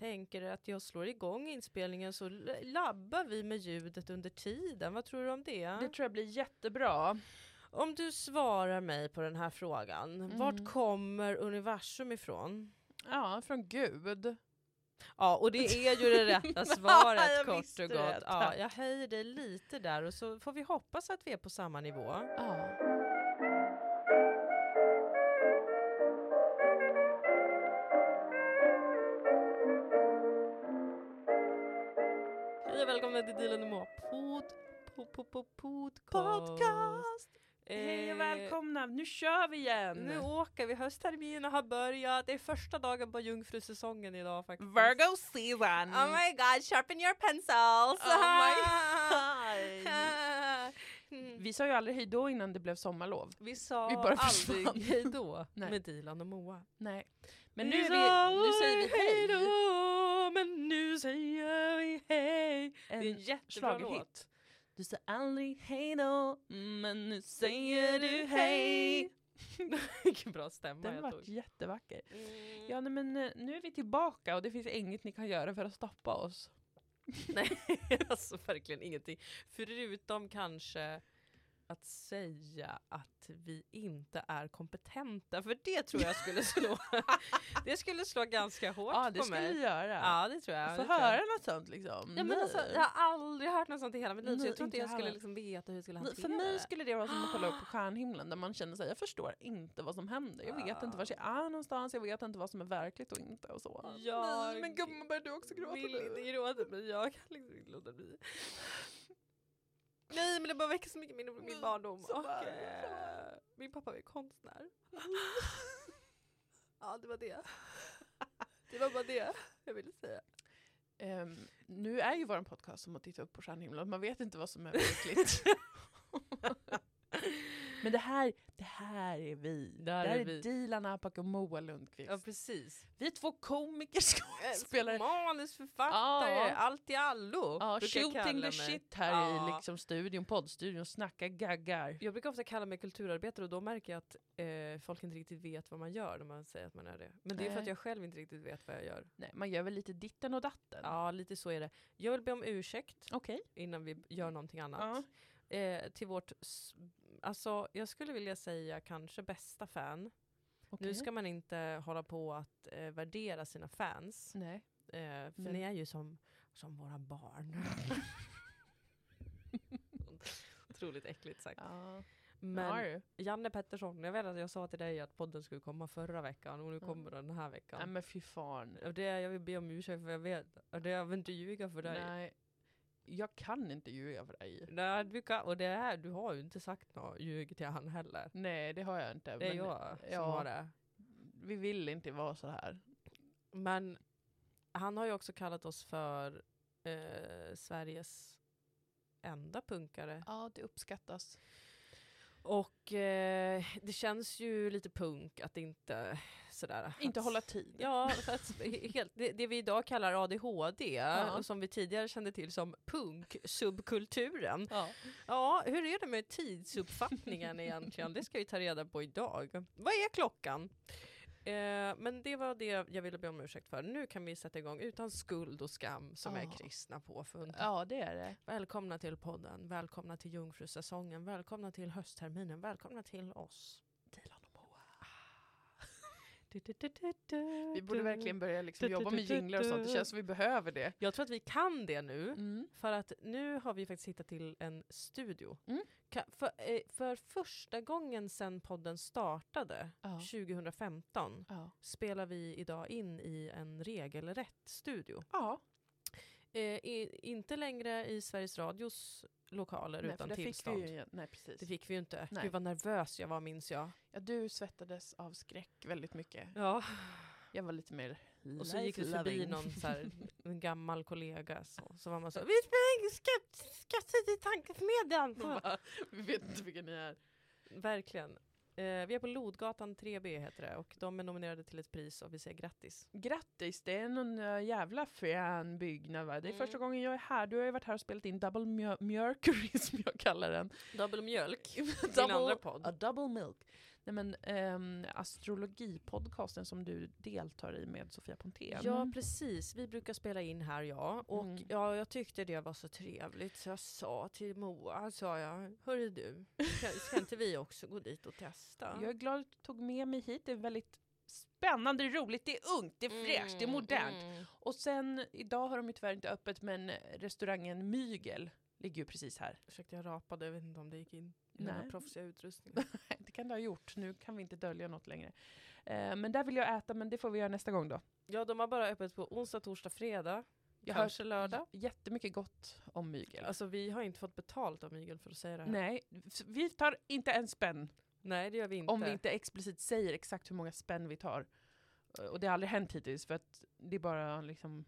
tänker att jag slår igång inspelningen så labbar vi med ljudet under tiden. Vad tror du om det? Det tror jag blir jättebra. Om du svarar mig på den här frågan, Mm. vart kommer universum ifrån? Ja, från Gud. Ja, och det är ju det rätta svaret kort och gott. Ja, jag höjer dig lite där och så får vi hoppas att vi är på samma nivå. Ja. Pod, pod, pod, podcast. Podcast! Eh, Hej och välkomna, nu kör vi igen! Nu åker vi, höstterminen har börjat, det är första dagen på jungfrusäsongen idag faktiskt. Virgo season! Oh my god, sharpen your pencils! Oh my God. Vi sa ju aldrig hejdå innan det blev sommarlov. Vi sa Vi bara aldrig hejdå Nej. med Dilan och Moa. Nej. Men nu, är vi, nu säger vi hej! hejdå, men nu säger vi hej. Det är en jättebra låt. Du sa aldrig hejdå, men nu säger du hej! Vilken bra stämma Den jag var tog. jättevacker. Mm. Ja nej, men eh, nu är vi tillbaka och det finns inget ni kan göra för att stoppa oss. Nej, alltså verkligen ingenting. Förutom kanske att säga att vi inte är kompetenta, för det tror jag skulle slå, det skulle slå ganska hårt Ja det på skulle mig. vi göra. Ja, det tror jag. Få det tror jag. höra något sånt liksom. Ja, men alltså, jag har aldrig hört något sånt i hela mitt liv, så jag tror inte jag skulle liksom veta hur jag skulle hantera För mig det. skulle det vara som att kolla upp på stjärnhimlen där man känner sig, jag förstår inte vad som händer. Jag vet inte var jag är någonstans, jag vet inte vad som är verkligt och inte och så. Jag Nej, men gumman börjar du också gråta vill nu? inte gråta men jag kan liksom inte låta bli. Nej men det bara väcker så mycket minnen från min Mm, barndom så och var eh, min pappa är konstnär. ja det var det. Det var bara det jag ville säga. Ehm, nu är ju vår podcast som att titta upp på stjärnhimlen, man vet inte vad som är verkligt. Men det här, det här är vi. Det är här är, vi. Dilan Apak och Moa Lundqvist. Ja precis. Vi är två komiker, skådespelare. Manusförfattare, Ja. allt i allo. Ja, shooting the shit här Ja. i liksom studion, poddstudion, snacka gaggar. Jag brukar ofta kalla mig kulturarbetare och då märker jag att eh, folk inte riktigt vet vad man gör när man säger att man är det. Men det är för att Nej. jag själv inte riktigt vet vad jag gör. Nej, man gör väl lite ditten och datten. Ja, lite så är det. Jag vill be om ursäkt Okej. innan vi gör någonting annat. Eh, till vårt, alltså jag skulle vilja säga kanske bästa fan. okej. Nu ska man inte hålla på att eh, värdera sina fans. Nej. Eh, för Men- ni är ju som, som våra barn. Otroligt äckligt sagt. Ja. Men? Janne Pettersson, jag vet att jag sa till dig att podden skulle komma förra veckan och nu kommer den den här veckan. Nej men fy fan. Och det jag vill be om ursäkt för jag vet, och det jag vill inte ljuga för dig. Nej. Jag kan inte ljuga för dig. Nej, du kan, och det är, du har ju inte sagt något ljug till han heller. Nej, det har jag inte. Det är men jag som ja. har det. Vi vill inte vara så här. Men han har ju också kallat oss för eh, Sveriges enda punkare. Ja, det uppskattas. Och eh, det känns ju lite punk att inte sådär... Inte hålla tid. Ja, att, helt, det, det vi idag kallar ADHD, Ja. och som vi tidigare kände till som punk-subkulturen. Ja. Ja, hur är det med tidsuppfattningen egentligen? Det ska vi ta reda på idag. Vad är klockan? Eh, men det var det jag ville be om ursäkt för. Nu kan vi sätta igång utan skuld och skam som är Ja. kristna påfund. ja, det är det. Välkomna till podden, välkomna till jungfrusäsongen, välkomna till höstterminen, välkomna till oss. Vi borde verkligen börja liksom jobba med jinglar och sånt. Det känns som vi behöver det. Jag tror att vi kan det nu. Mm. För att nu har vi faktiskt hittat till en studio. Mm. För, eh, för första gången sedan podden startade, Ja. 2015, Ja. spelar vi idag in i en regelrätt studio. ja. Eh, i, inte längre i Sveriges Radios lokaler Nej, utan det fick tillstånd. vi ju, nej, precis. Det fick vi ju inte. Nej. Gud vad nervös jag var minns jag. Ja, du svettades av skräck väldigt mycket. Ja. Jag var lite mer Och så gick vi förbi någon så här, en gammal kollega så, så var man så Vi spelar skatt, skatt i tankesmedjan! Vi vet inte vilka ni är. Verkligen. Eh, vi är på Lodgatan 3B heter det och de är nominerade till ett pris och vi säger grattis. Grattis, det är någon uh, jävla frän byggnad va? Det är Mm. första gången jag är här. Du har ju varit här och spelat in Double Mjö- som jag kallar den. Double mjölk, double, andra podd. A double milk. Nej, men, ehm, astrologipodcasten som du deltar i med Sofia Pontén. Ja precis, vi brukar spela in här ja. Och Mm. ja, jag tyckte det var så trevligt så jag sa till Moa, sa jag, hörru du, ska, inte vi också gå dit och testa? Jag är glad att du tog med mig hit. Det är väldigt spännande, roligt, det är ungt, det är fräscht, det är modernt. Mm. Och sen, idag har de ju tyvärr inte öppet, men restaurangen Mygel ligger ju precis här. Ursäkta jag rapade, jag vet inte om det gick in i den här proffsiga utrustningen. kan det ha gjort, nu kan vi inte dölja något längre. Eh, men där vill jag äta, men det får vi göra nästa gång då. ja de har bara öppet på onsdag, torsdag, fredag. Jag kanske lördag. jättemycket gott om Mygel. Alltså vi har inte fått betalt av Miguel för att säga det här. Nej, vi tar inte en spänn Nej det gör vi inte. om vi inte explicit säger exakt hur många spänn vi tar. Eh, Och det har aldrig hänt hittills för att det är bara liksom,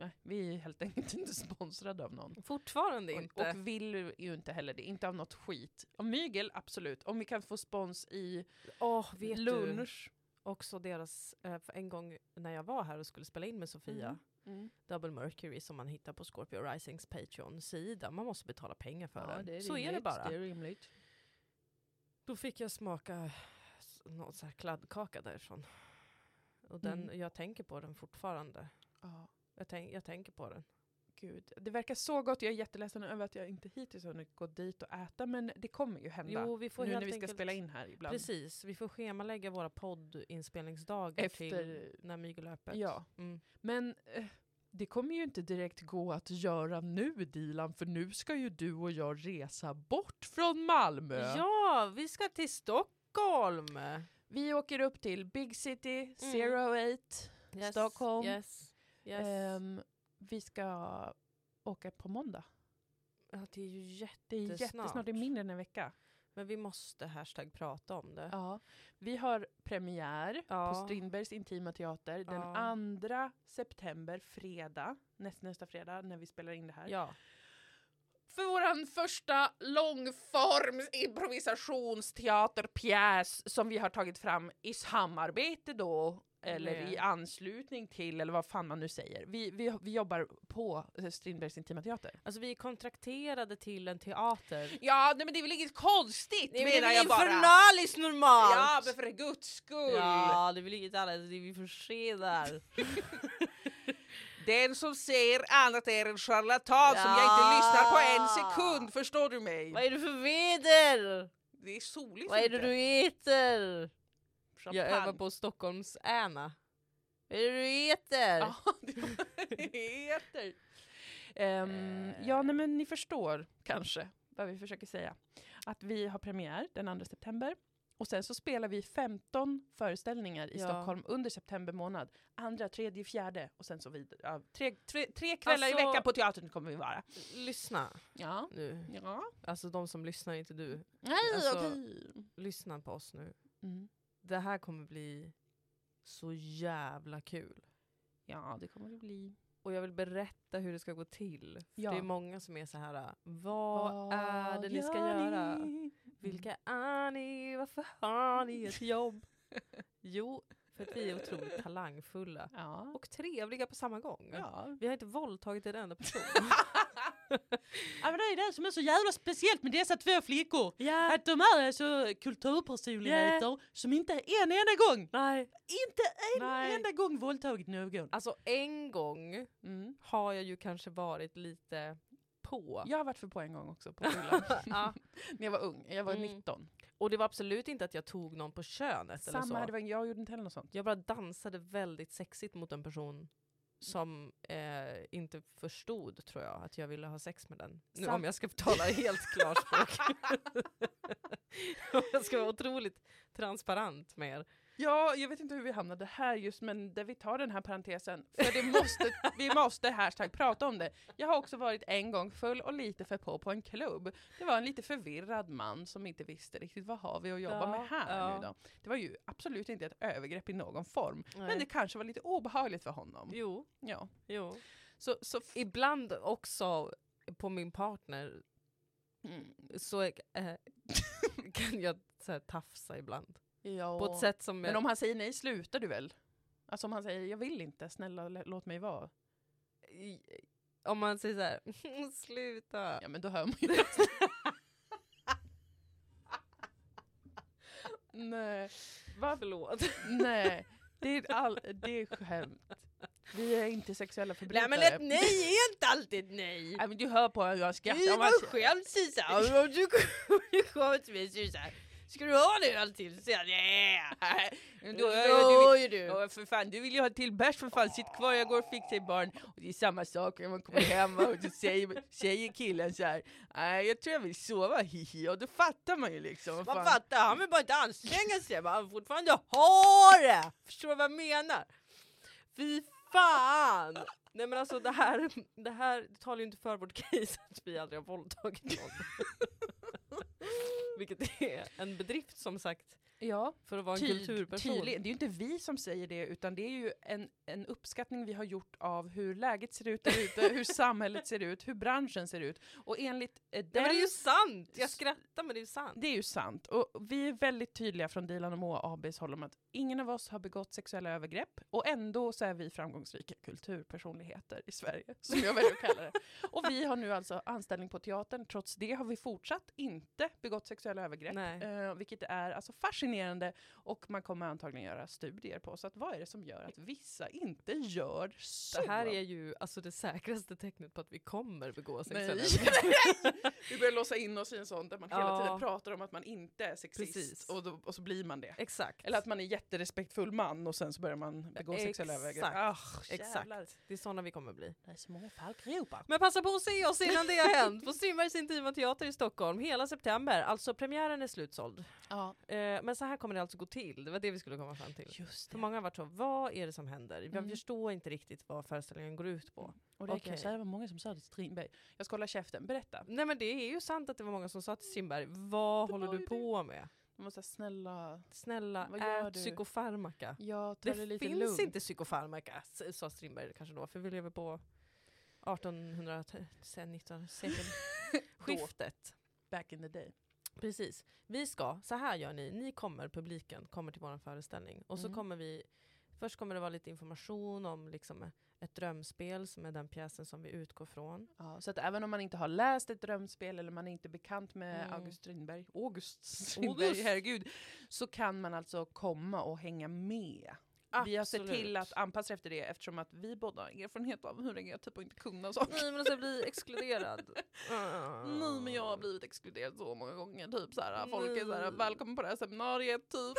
nej, vi är helt enkelt inte sponsrade av någon. Fortfarande inte. Och, och vill ju inte heller det, inte av något skit. Om mygel, absolut. Om vi kan få spons i Åh, vet du? lunch. Också deras, eh, för en gång när jag var här och skulle spela in med Sofia, Mm. Mm. Double Mercury som man hittar på Scorpio Risings Patreon-sida. Man måste betala pengar för Ja, den. det är så är det bara. Det är rimligt. Då fick jag smaka någon så här kladdkaka därifrån. Och den, Mm. jag tänker på den fortfarande. Ja. Jag, tänk, jag tänker på den. Gud, det verkar så gott. Jag är jätteledsen över att jag inte hittills har hunnit gå dit och äta, men det kommer ju hända. Jo, vi får nu när vi ska enkelt, spela in här ibland. Precis, vi får schemalägga våra poddinspelningsdagar till Efter- när Mygel är öppet. Ja, Mm. men eh, det kommer ju inte direkt gå att göra nu Dilan, för nu ska ju du och jag resa bort från Malmö. ja, vi ska till Stockholm! Vi åker upp till Big City, Mm. Zero Eight, Yes, Stockholm. Yes, yes. Ehm, vi ska åka på måndag. ja, det är ju Det är jättesnart. jättesnart, det är mindre än en vecka. Men vi måste hashtag prata om det. Ja. Vi har premiär Ja. på Strindbergs Intima Teater den Ja. 2 september, fredag, näst, nästa fredag när vi spelar in det här. Ja. För vår första långforms improvisationsteaterpjäs som vi har tagit fram i samarbete då, eller Med- i anslutning till, eller vad fan man nu säger. Vi, vi, vi jobbar på eh, Strindbergs Intima Teater. Alltså vi är kontrakterade till en teater. Ja, nej, men det är väl inget konstigt Det är menar jag bara. infernaliskt normalt! Ja, men för guds skull! Ja, det är väl inget annat, det är vi där. Den som ser annat är en charlatan som jag inte Ja. lyssnar på en sekund, förstår du mig? Vad är det för väder? Det är soligt Vad är det du äter? Champagne. Jag övar på Stockholms Äna. Vad är det du äter? Ja, det heter. Ehm, ja, nej, men ni förstår kanske vad vi försöker säga. Att vi har premiär den 2 september och sen så spelar vi 15 föreställningar i Ja. Stockholm under september månad. Andra, tredje, fjärde och sen så vidare. Ja, tre, tre, tre kvällar i Alltså- veckan på teatern kommer vi vara. Lyssna Ja. nu. Ja. Alltså de som lyssnar, inte du. Nej, Alltså- okej. Lyssna på oss nu. Mm. Det här kommer bli så jävla kul. Ja, det kommer det bli. Och jag vill berätta hur det ska gå till. För Ja. Det är många som är så här. vad är det ni ska göra? ni? Vilka är ni? Varför har ni ett jobb? jo, för att vi är otroligt talangfulla. Ja. Och trevliga på samma gång. ja. Vi har inte våldtagit en enda person. ja, men det är det som är så jävla speciellt med dessa två flickor. ja. Att de är alltså kulturpersonligheter som inte en enda gång, Nej. inte en Nej. enda gång våldtagit någon. Alltså en gång Mm. har jag ju kanske varit lite på. Jag har varit för på en gång också på fyllan. Ja. När jag var ung, jag var Mm. 19. Och det var absolut inte att jag tog någon på könet eller så. Samma, jag gjorde inte heller något sånt. Jag bara dansade väldigt sexigt mot en person som eh, inte förstod, tror jag, att jag ville ha sex med den. Nu, Sam- om jag ska tala helt klarspråk. jag ska vara otroligt transparent med er. Ja, jag vet inte hur vi hamnade här just, men där vi tar den här parentesen. För det måste, vi måste hashtag prata om det. Jag har också varit en gång full och lite för på på en klubb. Det var en lite förvirrad man som inte visste riktigt vad har vi att jobba Ja, med här ja. nu då. Det var ju absolut inte ett övergrepp i någon form. Men Nej. det kanske var lite obehagligt för honom. Jo, Ja. jo. Så, så Ibland också på min partner mm. så eh, kan jag så här, tafsa ibland. Ja. På ett sätt som Men om han säger nej slutar du väl? Alltså om han säger jag vill inte, snälla låt mig vara. om man säger så här, sluta. Ja men då hör man ju Nej. Va? Förlåt. Nej, det är, all, det är skämt. Vi är inte sexuella förbrytare. Nej men ett nej är inte alltid ett nej. Nej, men du hör på hur jag skrattar. Du var själv Susanne, du till mig Susanne, ska du ha en öl till? Så säger jag nej. Då då, är du. Ja, för fan, du vill ju ha till bärs för fan, sitt kvar, jag går och fixar barn. Och det är samma sak när man kommer hem och så säger, säger killen så här, nej jag tror jag vill sova, hihi. Och då fattar man ju liksom. Man fan. fattar, han vill bara inte anstränga sig, men han vill fortfarande ha det! Förstår du vad jag menar? Fy fan! Nej men alltså det här, det här talar ju inte för vårt case att vi aldrig har våldtagit någon. Vilket är en bedrift som sagt. Ja, för att vara en kulturperson. tydligen. Det är ju inte vi som säger det, utan det är ju en, en uppskattning vi har gjort av hur läget ser ut där ute, hur samhället ser ut, hur branschen ser ut. Och enligt eh, den... men det är ju sant! Jag skrattar men det är ju sant. Det är ju sant. Och vi är väldigt tydliga från Dilan och Moa ABs håll om att ingen av oss har begått sexuella övergrepp och ändå så är vi framgångsrika kulturpersonligheter i Sverige, som jag väljer att kalla det. Och vi har nu alltså anställning på teatern. Trots det har vi fortsatt inte begått sexuella övergrepp, eh, vilket är alltså fascinerande och man kommer antagligen göra studier på. Så att vad är det som gör att vissa inte gör så? Det här är ju alltså det säkraste tecknet på att vi kommer begå sexuella. Vi börjar låsa in oss i en sån där man hela Ja. tiden pratar om att man inte är sexist och, då, och så blir man det. Exakt. Eller att man är jätterespektfull man och sen så börjar man begå sexuella övergrepp. Jävlar. Exakt. Det är sådana vi kommer bli. Det är många fallgropar. Men passa på att se oss innan det har hänt på Strindbergs Intima Teater i Stockholm hela september. Alltså premiären är slutsåld. Ja, Eh, men så här kommer det alltså gå till. Det var det vi skulle komma fram till. just För många har varit så, vad är det som händer? Jag Mm. förstår inte riktigt vad föreställningen går ut på. Och det kan jag Okej. säga, det var många som sa det till Strindberg. Jag ska hålla käften, berätta. Nej men det är ju sant att det var många som sa till Strindberg, vad Det håller du på med? De var såhär, snälla, Snälla, Vad gör ät du? psykofarmaka. jag tar det, Det lite finns lugnt. inte psykofarmaka, sa Strindberg kanske då, för vi lever på 1800 sen 19 sekelskiftet. Back in the day. Precis. Vi ska, så här gör ni, ni kommer, publiken, kommer till vår föreställning. Och så Mm. kommer vi, först kommer det vara lite information om liksom ett drömspel som är den pjäsen som vi utgår från. Ja, så att även om man inte har läst ett drömspel eller man är inte bekant med Mm. August Strindberg, August Strindberg, August. herregud, så kan man alltså komma och hänga med. Vi har sett till att anpassa efter det eftersom att vi båda har erfarenhet av hur det är typ att inte kunna saker. Nej men alltså jag blir exkluderad. Nej men jag har blivit exkluderad så många gånger, typ såhär, folk är såhär, välkommen på det här seminariet, typ.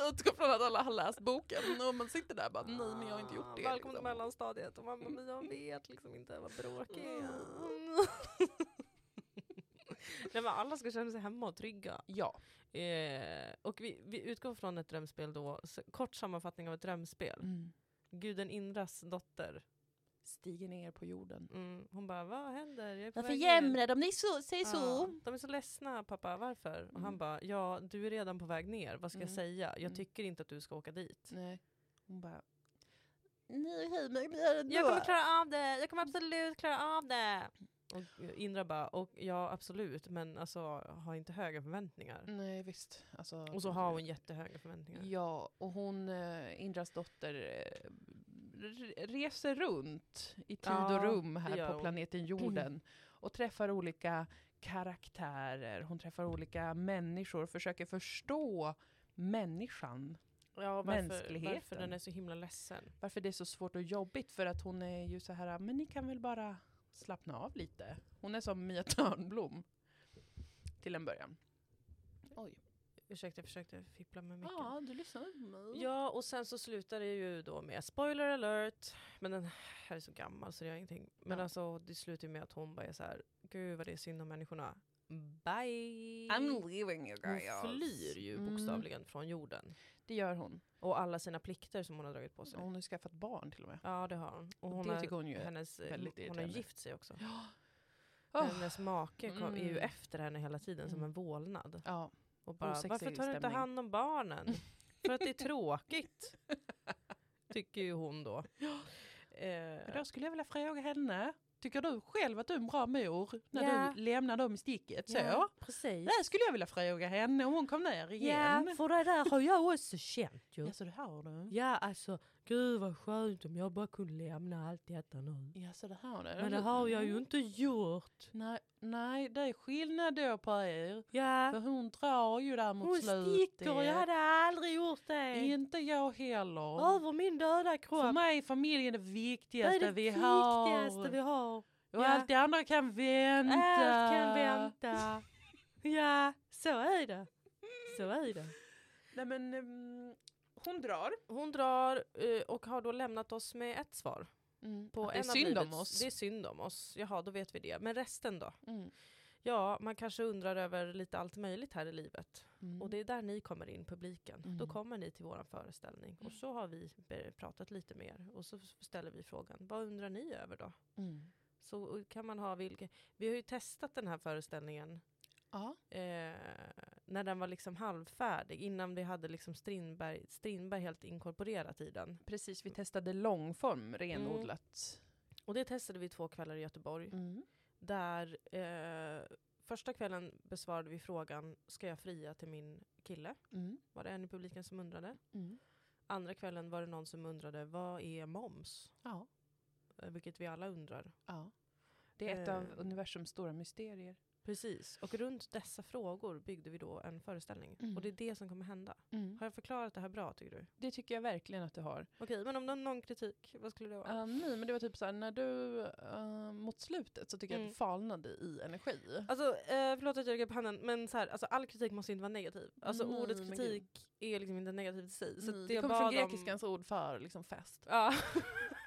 Utgår från att alla har läst boken och man sitter där och bara, nej men jag har inte gjort det. Välkommen till liksom. mellanstadiet och mamma jag vet liksom inte vad jag är. Nej men alla ska känna sig hemma och trygga. Ja. Eh, och vi, vi utgår från ett drömspel då, så, kort sammanfattning av ett drömspel. Mm. Guden Indras dotter, Stiger ner på jorden. mm, hon bara vad händer? Jag är på Varför väg ner." jämrar de ni så, säger Ja, så? de är så ledsna pappa, varför? Och han Mm. bara, ja du är redan på väg ner, vad ska jag Mm. säga? Jag Mm. tycker inte att du ska åka dit. Nej. Hon bara, ni hör mig ändå. Jag kommer klara av det, jag kommer absolut klara av det! Och Indra bara, och, ja absolut, men alltså ha inte höga förväntningar. Nej visst. Alltså, Och så har hon jättehöga förväntningar. Ja, och hon, eh, Indras dotter, eh, re- reser runt i tid Ja, och rum här på planeten jorden och träffar olika karaktärer, hon träffar olika människor, försöker förstå människan. Ja, varför, Mänskligheten. varför den är så himla ledsen. Varför det är så svårt och jobbigt, för att hon är ju så här, men ni kan väl bara slappna av lite. Hon är som Mia Törnblom. Till en början. Oj. Ursäkta, jag försökte fippla med mycket. Ja, du lyssnar på mig. Ja, och sen så slutar det ju då med spoiler alert, men den här är så gammal så det gör ingenting. Men Ja. alltså det slutar ju med att hon bara är så här, gud vad det är synd om människorna. Bye! I'm leaving you hon guys. flyr ju Mm. bokstavligen från jorden. Det gör hon. Och alla sina plikter som hon har dragit på sig. Och hon har skaffat barn till och med. Ja det har hon. Och Och hon det har, tycker hon ju är hennes, väldigt hon har gift sig också. Oh. Hennes make kom, är ju Mm. efter henne hela tiden som Mm. en vålnad. Ja. Och bara, Osexig varför tar du inte hand om barnen? För att det är tråkigt. Tycker ju hon då. Eh, Då skulle jag vilja fråga henne. Tycker du själv att du är en bra mor när Ja. du lämnar dem i sticket? Så? ja, precis. Det skulle jag vilja fråga henne om hon kom ner igen. Ja, för det där har jag också känt ju. Ja, så det har du. Ja, alltså Gud vad skönt om jag bara kunde lämna allt detta nu. Ja, så det har det. Men det har jag ju inte gjort. Nej, nej, det är skillnad då på er. Ja, För hon drar ju där mot hon slutet. sticker. Jag hade aldrig gjort det. Inte jag heller. Över min döda För kropp. mig är familjen det Det viktigaste är det vi viktigaste har. vi har. Och Ja. allt det andra kan vänta. Allt kan vänta. Ja, så är det. Så är det. Nej men um, hon drar. Hon drar eh, och har då lämnat oss med ett svar. På Att det är synd om livets- oss. Det är synd om oss. Jaha, då vet vi det. Men resten då? Mm. Ja, man kanske undrar över lite allt möjligt här i livet. Mm. Och det är där ni kommer in, publiken. Då Mm. kommer ni till vår föreställning. Och så har vi pratat lite mer. Och så ställer vi frågan, vad undrar ni över då? Mm. Så kan man ha vilka... Vi har ju testat den här föreställningen Ja. eh, när den var liksom halvfärdig. Innan vi hade liksom Strindberg, Strindberg helt inkorporerat i den. Precis, vi testade långform renodlat. Och det testade vi två kvällar i Göteborg. Mm. Där eh, första kvällen besvarade vi frågan, ska jag fria till min kille? Mm. Var det en i publiken som undrade. Mm. Andra kvällen var det någon som undrade, vad är moms? Ja. Eh, vilket vi alla undrar. ja. Det är ett av Eh. universums stora mysterier. Precis, och runt dessa frågor byggde vi då en föreställning. Mm. Och det är det som kommer hända. Har jag förklarat det här bra tycker du? Det tycker jag verkligen att du har. Okej, men om du har någon kritik, vad skulle det vara? Uh, nej, men det var typ såhär, när du eh, mot slutet så tycker jag Mm. att du falnade i energi. Alltså, eh, förlåt att jag räcker upp handen, men så här, alltså, all kritik måste inte vara negativ. Alltså Nej, ordet kritik är liksom inte negativt i sig. Så Nej, det det jag kommer från bad om- grekiskans ord för liksom fest. Ja.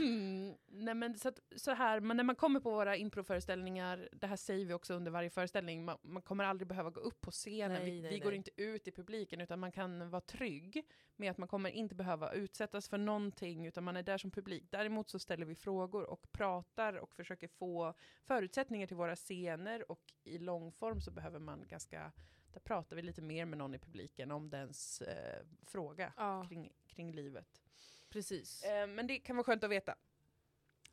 Mm, nej men så, att, så här, men när man kommer på våra improföreställningar, det här säger vi också under varje föreställning, man, man kommer aldrig behöva gå upp på scenen, Nej, vi, nej, vi går nej. inte ut i publiken utan man kan vara trygg med att man kommer inte behöva utsättas för någonting utan man är där som publik. Däremot så ställer vi frågor och pratar och försöker få förutsättningar till våra scener och i långform så behöver man ganska, där pratar vi lite mer med någon i publiken om dens eh, fråga ja, kring, kring livet. Precis. Eh, men det kan vara skönt att veta.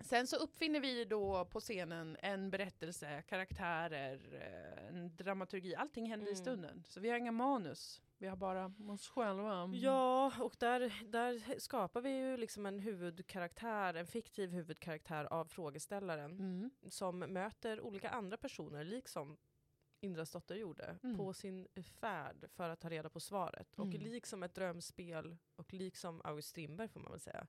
Sen så uppfinner vi då på scenen en berättelse, karaktärer, eh, en dramaturgi. Allting händer i Mm. stunden. Så vi har inga manus. Vi har bara oss själva. Ja, och där, där skapar vi ju liksom en huvudkaraktär, en fiktiv huvudkaraktär av frågeställaren. Mm. som möter olika andra personer, liksom Indras dotter gjorde, Mm. på sin färd för att ta reda på svaret. Och Mm. liksom ett drömspel, och liksom August Strindberg får man väl säga,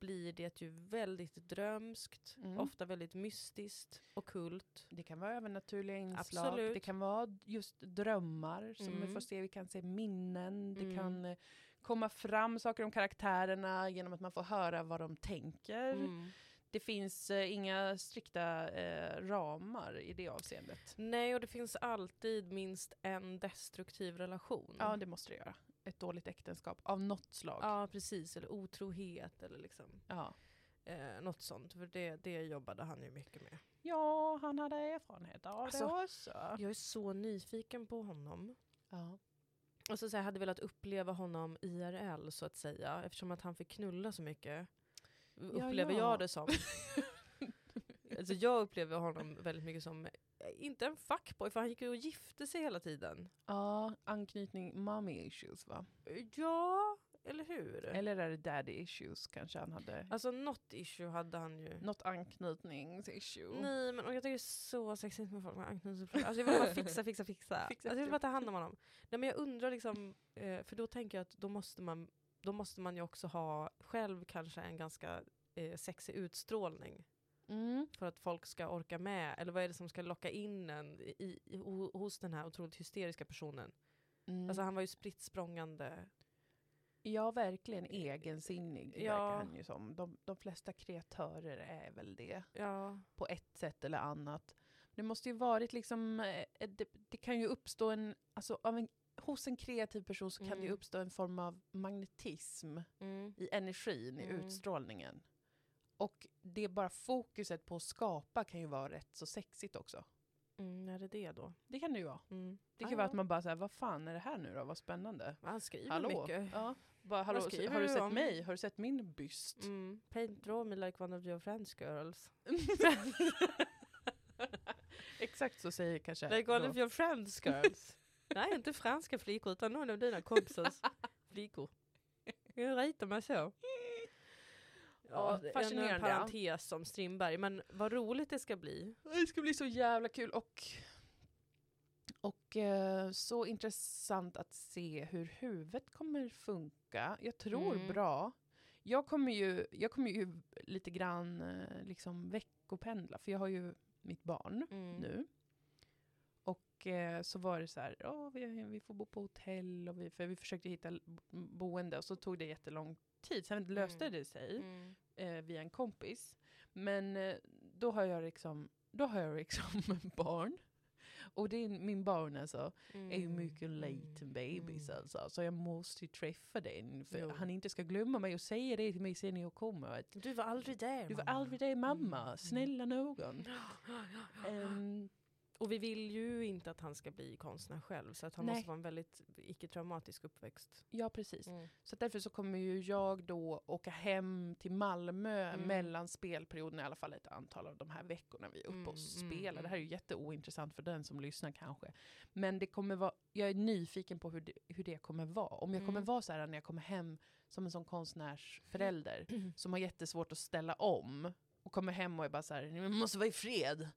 blir det ju väldigt drömskt, Mm. ofta väldigt mystiskt, ockult. Det kan vara övernaturliga inslag. Absolut. Det kan vara just drömmar som vi Mm. får se. Vi kan se minnen. Det Mm. kan eh, komma fram saker om karaktärerna genom att man får höra vad de tänker. Det finns eh, inga strikta eh, ramar i det avseendet. Nej, och det finns alltid minst en destruktiv relation. Ja, det måste det göra. Ett dåligt äktenskap av något slag. Ja, precis. Eller otrohet eller liksom, Ja. eh, något sånt. För det, det jobbade han ju mycket med. Ja, han hade erfarenhet av Alltså, det också. Jag är så nyfiken på honom. Ja. Och så, så jag hade velat uppleva honom IRL så att säga, eftersom att han fick knulla så mycket. Upplever ja. jag det som. alltså jag upplever honom väldigt mycket som, eh, inte en fuckboy, för han gick ju och gifte sig hela tiden. ja, anknytning mommy issues va? Ja, eller hur? Eller är det daddy issues kanske han hade? Alltså något issue hade han ju. Något anknytningsissue. Nej men och jag tycker det är så sexigt med folk med anknytningsproblem. Alltså jag vill bara fixa, fixa, fixa. Fixa, alltså jag vill fixa. bara ta hand om honom. Nej men jag undrar liksom, eh, för då tänker jag att då måste man, då måste man ju också ha själv kanske en ganska eh, sexig utstrålning. Mm. För att folk ska orka med. Eller vad är det som ska locka in en i, i, ho- hos den här otroligt hysteriska personen? Mm. Alltså han var ju spritt språngande. ja, verkligen egensinnig Ja. verkar han ju som. De, de flesta kreatörer är väl det. Ja. på ett sätt eller annat. Det måste ju varit liksom, eh, det, det kan ju uppstå en, alltså av en, hos en kreativ person så kan det ju Mm. uppstå en form av magnetism Mm. i energin, i Mm. utstrålningen. Och det är bara fokuset på att skapa kan ju vara rätt så sexigt också. Mm, är det det då? Det kan det ju vara. Mm. Det kan Ja, vara ja. att man bara säger vad fan är det här nu då, vad spännande. Han skriver Hallå? mycket. Ja. Bara, hallå, skriver har du du sett om? mig? Har du sett min byst? Mm. Paint draw me like one of your friends girls. Exakt så säger kanske Like one då. of your friends girls. Nej, inte franska flickor utan någon av dina kompisars flickor. Jag ritar mig så. Ja, Ja, fascinerande. En parentes om Strindberg, men vad roligt det ska bli. Det ska bli så jävla kul och, och eh, så intressant att se hur huvudet kommer funka. Jag tror Mm. bra. Jag kommer, ju, jag kommer ju lite grann eh, liksom veckopendla, för jag har ju mitt barn Mm. nu. Och eh, så var det så här, "Ja, vi, vi får bo på hotell, och vi, för vi försökte hitta boende och så tog det jättelång tid. Sen löste Mm. det sig Mm. eh, via en kompis. Men eh, då har jag liksom, då har jag liksom barn. Och det är min barn alltså, är ju mycket liten bebis Mm. alltså. Så jag måste ju träffa den. För Jo. han inte ska glömma mig och säga det till mig sen när jag kommer. Att, Du var aldrig där du var mamma. aldrig det mamma, Mm. snälla någon. Ehm, Och vi vill ju inte att han ska bli konstnär själv, så att han Nej. måste vara en väldigt icke-traumatisk uppväxt. ja precis. Så därför så kommer ju jag då åka hem till Malmö Mm. mellan spelperioderna, i alla fall ett antal av de här veckorna vi är uppe och Mm, mm, spelar. Det här är ju mm. jätteointressant för den som lyssnar kanske. Men det kommer vara, jag är nyfiken på hur det, hur det kommer vara. Om jag kommer Mm. vara så här när jag kommer hem som en sån konstnärsförälder som har jättesvårt att ställa om och kommer hem och är bara så här, "Jag måste vara i fred.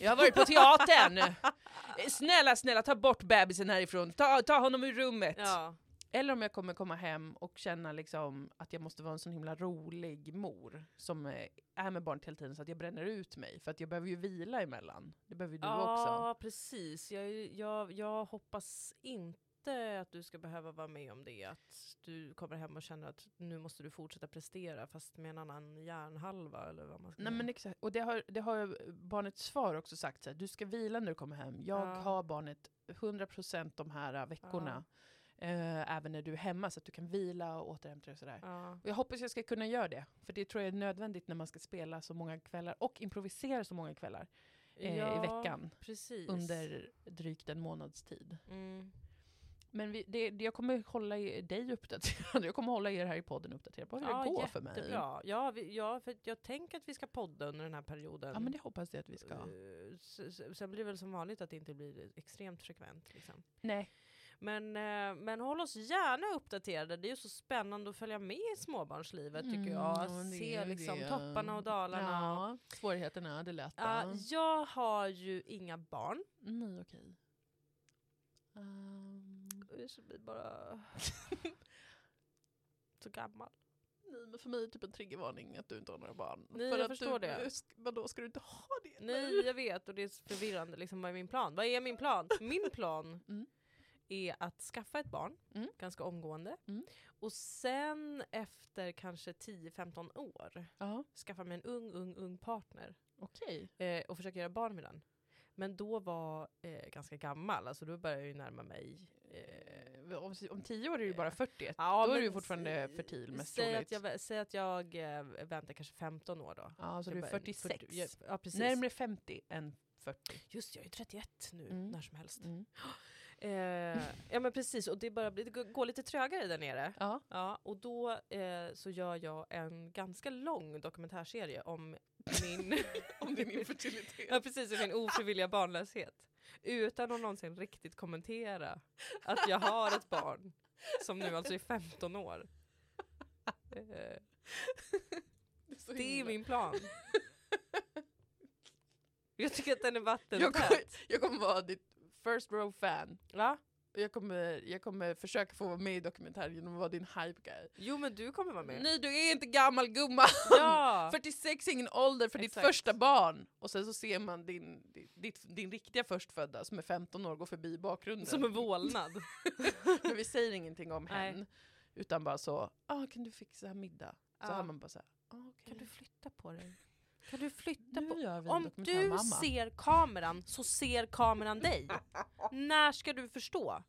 Jag har varit på teatern! Snälla, snälla ta bort bebisen härifrån, ta, ta honom ur rummet! Ja. Eller om jag kommer komma hem och känna liksom att jag måste vara en sån himla rolig mor som eh, är med barnet hela tiden så att jag bränner ut mig. För att jag behöver ju vila emellan. Det behöver ju du också. Ja, precis. Jag, jag, jag hoppas inte att du ska behöva vara med om det. Att du kommer hem och känner att nu måste du fortsätta prestera fast med en annan hjärnhalva. Eller vad man ska Nej, men exakt. Och det har, det har barnets far också sagt, så här, du ska vila när du kommer hem. Jag Ja. har barnet 100% de här veckorna. Eh, även när du är hemma så att du kan vila och återhämta dig och sådär. Ja. Och jag hoppas jag ska kunna göra det. För det tror jag är nödvändigt när man ska spela så många kvällar och improvisera så många kvällar eh, i Ja, veckan. Precis. under drygt en månads tid. Mm. Men vi, det, det, jag kommer hålla dig uppdaterad, jag kommer hålla er här i podden uppdaterad på hur Ja, det går för mig. Jättebra. Ja, vi, ja, för jag tänker att vi ska podda under den här perioden. Ja men det hoppas jag att vi ska. Eh, Sen blir det väl som vanligt att det inte blir extremt frekvent. Liksom. Nej. Men, eh, men håll oss gärna uppdaterade. Det är ju så spännande att följa med i småbarnslivet tycker jag. Mm, det se är liksom det. topparna och dalarna. Ja, svårigheterna, det lätta. Ja, jag har ju inga barn. Nej okej. Så blir bara så gammal. nej men för mig är det typ en triggervarning att du inte har några barn. Nej, för jag förstår du, det. Vadå, ska du inte ha det? Nej jag vet och det är förvirrande. Liksom, vad är min plan? Vad är min plan? Min plan Mm. är att skaffa ett barn Mm. ganska omgående. Mm. Och sen efter kanske 10-15 år Ja, skaffa mig en ung, ung, ung partner. okej. eh, och försöka göra barn med den. Men då var eh, ganska gammal, alltså då började jag ju närma mig Om, om tio år är du bara 41. Ja, Då är du fortfarande fertil mest säg troligt. att, jag, säg att jag eh, väntar kanske 15 år då. Ja, så du är börjar- 46. 40 ja, precis. Närmare 50 än 40. Just jag är 31 nu, Mm. när som helst. Mm. Eh, ja men precis, och det, bara, det går- lite trögare där nere. Ja. Ja, och då eh, så gör jag en ganska lång dokumentärserie om min, Om din infertilitet. ja, precis, om min ofrivilliga barnlöshet. Utan att någonsin riktigt kommentera att jag har ett barn som nu alltså är 15 år. Det är, det är min plan. Jag tycker att den är jag, vattentät. kommer, jag kommer vara ditt first row fan. Va? Jag kommer, jag kommer försöka få vara med i dokumentären genom att vara din hype guy. Jo men du kommer vara med. Nej du är inte gammal gumman! Ja! 46 är ingen ålder för ditt Exakt. första barn. Och sen så ser man din, ditt, din riktiga förstfödda som är 15 år gå förbi i bakgrunden. Som en vålnad. Men vi säger ingenting om henne. Utan bara så, ah, kan du fixa middag? Så Ja. har man bara så här, ah, okej. Kan du flytta på dig? Kan du flytta Nu på gör vi en Om du mamma. ser kameran så ser kameran dig. När ska du förstå?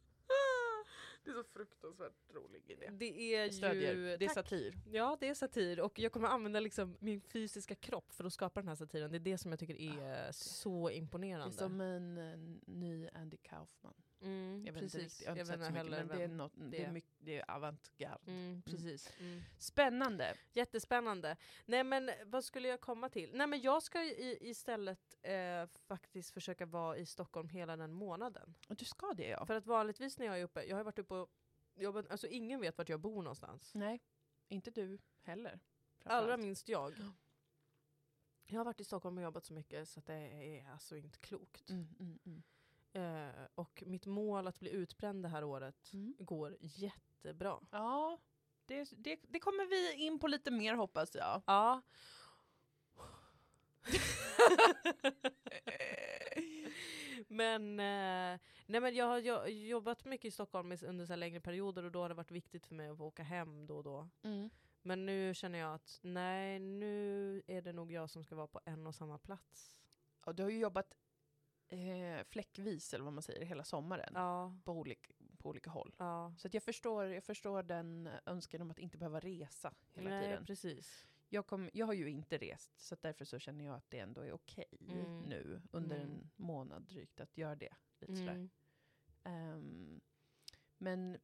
Det är så fruktansvärt rolig idé. Det är ju... Det är satir. Ja, det är satir och jag kommer använda liksom min fysiska kropp för att skapa den här satiren. Det är det som jag tycker är så Det är imponerande. som en, eh, ny Andy Kaufman. Mm, Jag vet inte precis. riktigt, jag har jag inte vet sett så inte mycket, men det är, något, det det är, mycket, det är avantgarde. Mm, precis. Mm. Spännande! Jättespännande. Nej men vad skulle jag komma till? Nej men jag ska i, istället eh, faktiskt försöka vara i Stockholm hela den månaden. Och du ska det ja. För att vanligtvis när jag är uppe, jag har varit uppe och men, alltså, ingen vet vart jag bor någonstans. Nej, inte du heller. Allra minst jag. Jag har varit i Stockholm och jobbat så mycket så att det är alltså inte klokt. Mm, mm, mm. Eh, och mitt mål att bli utbränd det här året Mm. går jättebra. Ja, det, det, det kommer vi in på lite mer hoppas jag. Ja. men, eh, nej men jag har jo- jobbat mycket i Stockholm under så längre perioder och då har det varit viktigt för mig att få åka hem då och då. Mm. Men nu känner jag att nej, nu är det nog jag som ska vara på en och samma plats. Ja, du har ju jobbat eh, fläckvis, eller vad man säger, hela sommaren. Ja, På, olika, på olika håll. ja. Så att jag, förstår, jag förstår den önskan om att inte behöva resa hela nej, tiden. precis. Jag, kom, jag har ju inte rest, så därför så känner jag att det ändå är okej Mm. nu under Mm. en månad drygt att göra det. Lite sådär. Mm. Ehm, men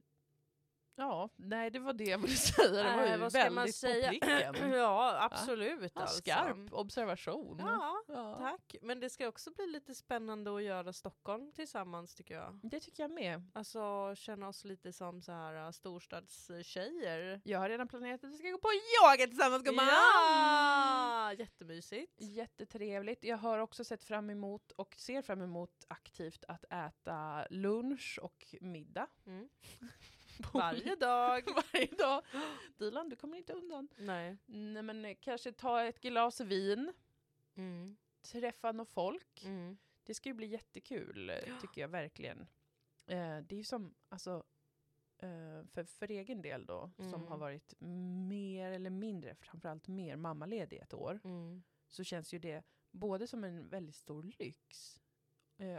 ja, nej det var det jag ville säga. Det var ju vad ska man väldigt säga? på pricken. ja, absolut. Ja, alltså. skarp observation. Ja, Ja. tack. Men det ska också bli lite spännande att göra Stockholm tillsammans tycker jag. Det tycker jag med. Alltså känna oss lite som så här uh, storstadstjejer. Jag har redan planerat att vi ska gå på yoga tillsammans gumman! Ja! Jättemysigt. Jättetrevligt. Jag har också sett fram emot och ser fram emot aktivt att äta lunch och middag. Mm. Varje dag. Varje dag. Dilan, du kommer inte undan. Nej. Nej men eh, kanske ta ett glas vin, Mm. träffa något folk. Mm. Det ska ju bli jättekul, eh, tycker jag verkligen. Eh, det är ju som, alltså, eh, för, för egen del då, som Mm. har varit mer eller mindre, framförallt mer mammaledig ett år, Mm. så känns ju det både som en väldigt stor lyx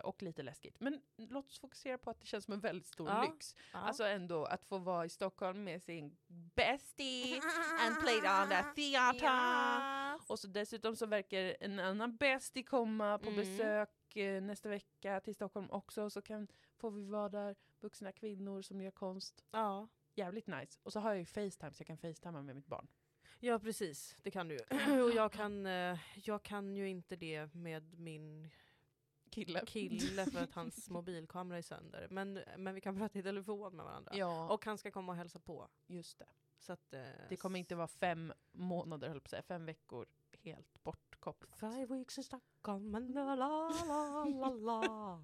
och lite läskigt. Men låt oss fokusera på att det känns som en väldigt stor Ja. lyx. Ja. Alltså ändå att få vara i Stockholm med sin bestie and play on the theater. Ja. Och så dessutom så verkar en annan bestie komma på Mm. besök eh, nästa vecka till Stockholm också. Så kan, får vi vara där, vuxna kvinnor som gör konst. Ja. Jävligt nice. Och så har jag ju Facetime så jag kan Facetimea med mitt barn. ja, precis. Det kan du ju. Och jag kan, eh, jag kan ju inte det med min Kille. kille för att hans mobilkamera är sönder. Men, men vi kan prata i telefon med varandra. Ja, Och han ska komma och hälsa på. just det. Så att, eh, Det kommer inte vara fem månader, höll på att säga, fem veckor helt bortkopplat. Five weeks in Stockholm and la la la la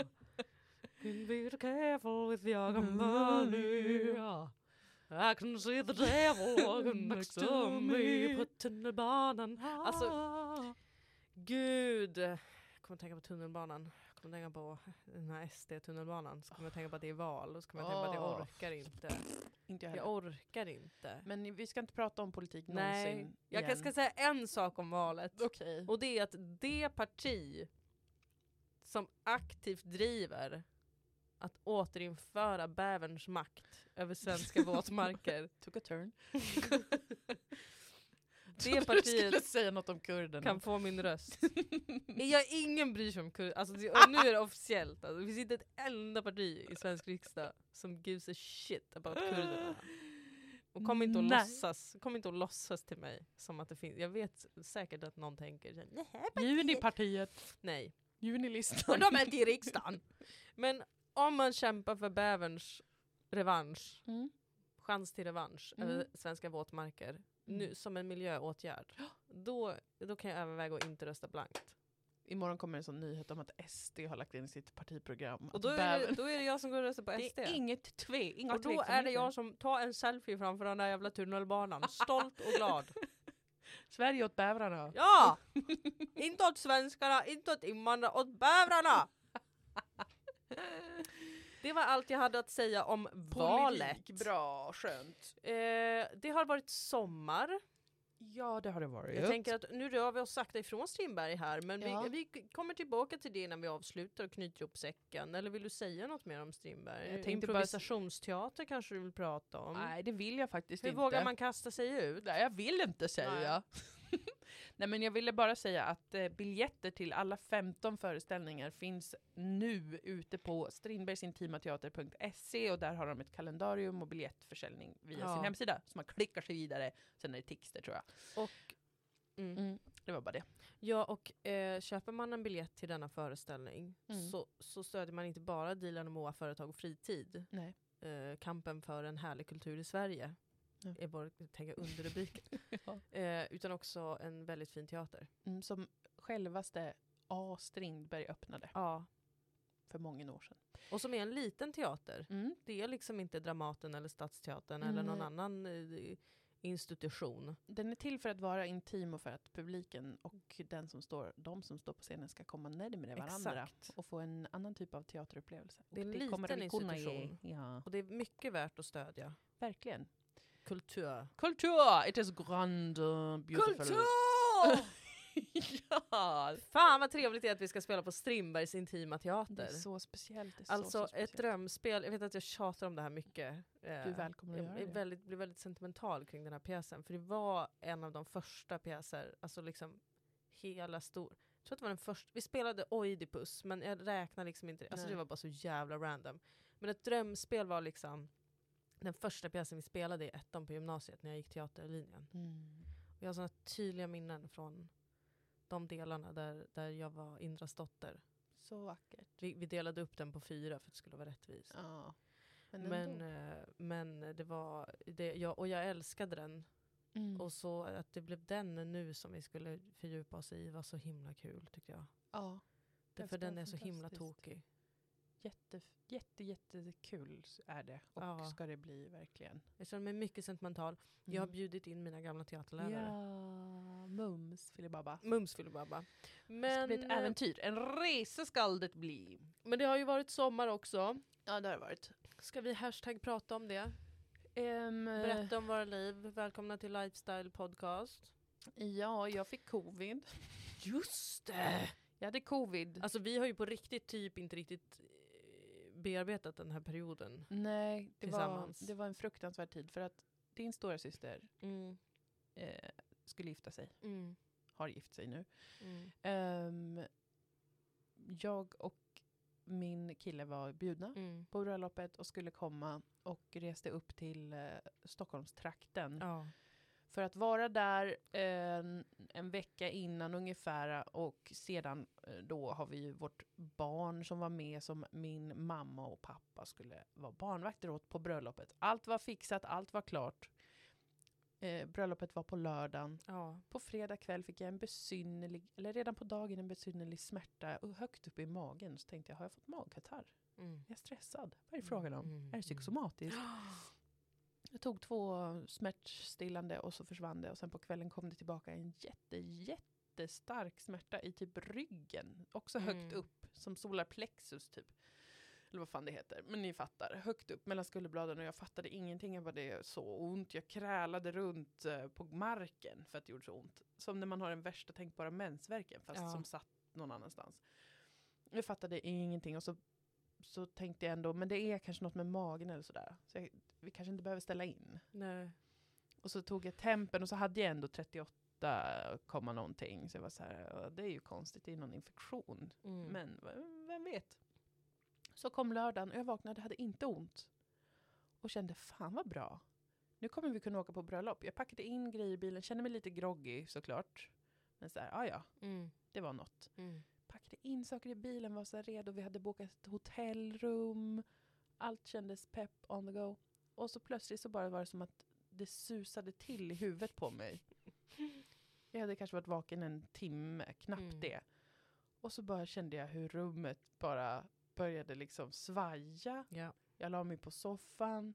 Can be careful with your money I can see the devil walking next to me på tunnelbanan Alltså, gud! Jag kommer tänka på tunnelbanan. Jag kommer tänka på den här SD-tunnelbanan. Så kommer jag tänka på att det är val. Och så kommer jag tänka på att jag orkar inte. Inte jag Jag orkar inte. Men vi ska inte prata om politik Nej, någonsin jag igen. ska säga en sak om valet. Okej. Och det är att det parti som aktivt driver att återinföra bäverns makt över svenska våtmarker. Took a turn. Det Du skulle partiet säga något om kurderna. kan få min röst. Jag, ingen bryr sig om kurder. Alltså, det- och nu är det officiellt. Alltså, det finns inte ett enda parti i svensk riksdag som gives a shit about kurderna. Och kom inte, att Nej. låtsas, kom inte att låtsas till mig som att det finns. Jag vet säkert att någon tänker så här, "Nej, Junipartiet. Nej, Junilistan. Och de är inte i riksdagen. Men om man kämpar för bäverns revansch, Mm. chans till revansch Mm. över svenska våtmarker, nu, som en miljöåtgärd, då, då kan jag överväga att inte rösta blankt. Imorgon kommer en sån nyhet om att SD har lagt in i sitt partiprogram. Och då är, det, då är det jag som går och röstar på det SD. är inget tve, inga och då är det jag som tar en selfie framför den där jävla tunnelbanan, stolt och glad. Sverige åt bävrarna. Ja! inte åt svenskarna, inte åt invandrarna, åt bävrarna! Det var allt jag hade att säga om valet. Politik, bra, skönt. Eh, det har varit sommar. Ja, det har det varit. Jag tänker att nu rör vi oss sakta ifrån Strindberg här, men Ja. vi, vi kommer tillbaka till det när vi avslutar och knyter ihop säcken. Eller vill du säga något mer om Strindberg? Jag Improvisationsteater kanske du vill prata om? Nej, det vill jag faktiskt Hur inte. vågar man kasta sig ut? Nej, jag vill inte säga. Nej, men jag ville bara säga att eh, biljetter till alla 15 föreställningar finns nu ute på strindbergsintimateater.se och där har de ett kalendarium och biljettförsäljning via Ja. sin hemsida. Så man klickar sig vidare, sen är det Tixter tror jag. Och, mm. Mm, det var bara det. Ja, och eh, köper man en biljett till denna föreställning Mm. så, så stödjer man inte bara Dilan och Moa Företag och Fritid. Nej. eh, kampen för en härlig kultur i Sverige. Ja. Är vår tänka underrubriken. eh, utan också en väldigt fin teater. Mm, som självaste A. Strindberg öppnade Ja. för många år sedan. Och som är en liten teater. Mm. Det är liksom inte Dramaten eller Stadsteatern eller någon annan eh, institution. Den är till för att vara intim och för att publiken och den som står, de som står på scenen ska komma närmare varandra Exakt. och få en annan typ av teaterupplevelse. Det är en liten institution. Ja, Och det är mycket värt att stödja. verkligen. Kultur. Kultur! It is grand, uh, beautiful. Kultur! ja! Fan vad trevligt det är att vi ska spela på Strindbergs intima Det teater. är så speciellt. Det är så, Alltså så ett speciellt. drömspel, jag vet att jag tjatar om det här mycket. Du är välkommen att jag göra det. väldigt, blir väldigt sentimental kring den här pjäsen. För det var en av de första pjäser, alltså liksom hela stor... Jag tror att det var den första, vi spelade Oidipus men jag räknar liksom inte det. Alltså Nej. det var bara så jävla random. Men ett drömspel var liksom den första pjäsen vi spelade i ettan på gymnasiet när jag gick teaterlinjen. Mm. Och jag har såna tydliga minnen från de delarna där, där jag var Indras dotter. Så vackert. Vi, vi delade upp den på fyra för att det skulle vara rättvist. Ja. Men, Men, eh, men det var, det, jag, och jag älskade den. Mm. Och så att det blev den nu som vi skulle fördjupa oss i var så himla kul tyckte jag. ja. Därför ska den är så himla tokig. Jätte, jätte, jättekul är det. Och Ja. ska det bli verkligen. Jag känner mig mycket sentimental. Jag har Mm. bjudit in mina gamla teaterlärare. Ja, mums filibabba. Mums filibabba. Det ska Men, bli ett eh, äventyr. En resa skall det bli. men det har ju varit sommar också. Ja, det har det varit. Ska vi hashtag prata om det? Um, Berätta om våra liv. Välkomna till Lifestyle Podcast. Ja, jag fick covid. Just det! Jag hade covid. Alltså vi har ju på riktigt typ inte riktigt bearbetat den här perioden. Nej, det var, Tillsammans. det var en fruktansvärd tid. För att din stora syster Mm. eh, skulle gifta sig. Mm. Har gift sig nu. Mm. Ehm, jag och min kille var bjudna Mm. på bröllopet och skulle komma och reste upp till eh, Stockholmstrakten. Ja. För att vara där en, en vecka innan ungefär och sedan eh, då har vi ju vårt barn som var med som min mamma och pappa skulle vara barnvakter åt på bröllopet. Allt var fixat, allt var klart. Eh, bröllopet var på lördagen. ja. På fredag kväll fick jag en besynnerlig, eller redan på dagen en besynnerlig smärta och högt upp i magen. Så tänkte jag, har jag fått magkatarr? Mm. Är jag stressad? Vad är det frågan om? Mm, Är det psykosomatiskt? Jag tog två smärtstillande och så försvann det. Och sen på kvällen kom det tillbaka en jätte, jättestark smärta i typ ryggen. Också högt Mm. upp, som solarplexus typ. Eller vad fan det heter. Men ni fattar. Högt upp mellan skulderbladen och jag fattade ingenting av vad det så ont. Jag krälade runt eh, på marken för att det gjorde så ont. Som när man har den värsta tänkbara mensvärken fast Ja. som satt någon annanstans. Jag fattade ingenting och så, så tänkte jag ändå, men det är kanske något med magen eller sådär. Så jag, vi kanske inte behöver ställa in. Nej. Och så tog jag tempen och så hade jag ändå 38, komma någonting. Så jag var så här, "Ja, det är ju konstigt, det är någon infektion. Mm. Men vem vet? Så kom lördagen och jag vaknade hade inte ont. Och kände, fan vad bra. Nu kommer vi kunna åka på bröllop. Jag packade in grejer i bilen, kände mig lite groggy såklart. Men så här, ja ja, Mm. det var något. Mm. Packade in saker i bilen, var så här redo. Vi hade bokat ett hotellrum. Allt kändes pepp on the go. Och så plötsligt så bara var det som att det susade till i huvudet på mig. Jag hade kanske varit vaken en timme, knappt Mm. det. Och så bara kände jag hur rummet bara började liksom svaja. Ja. Jag la mig på soffan.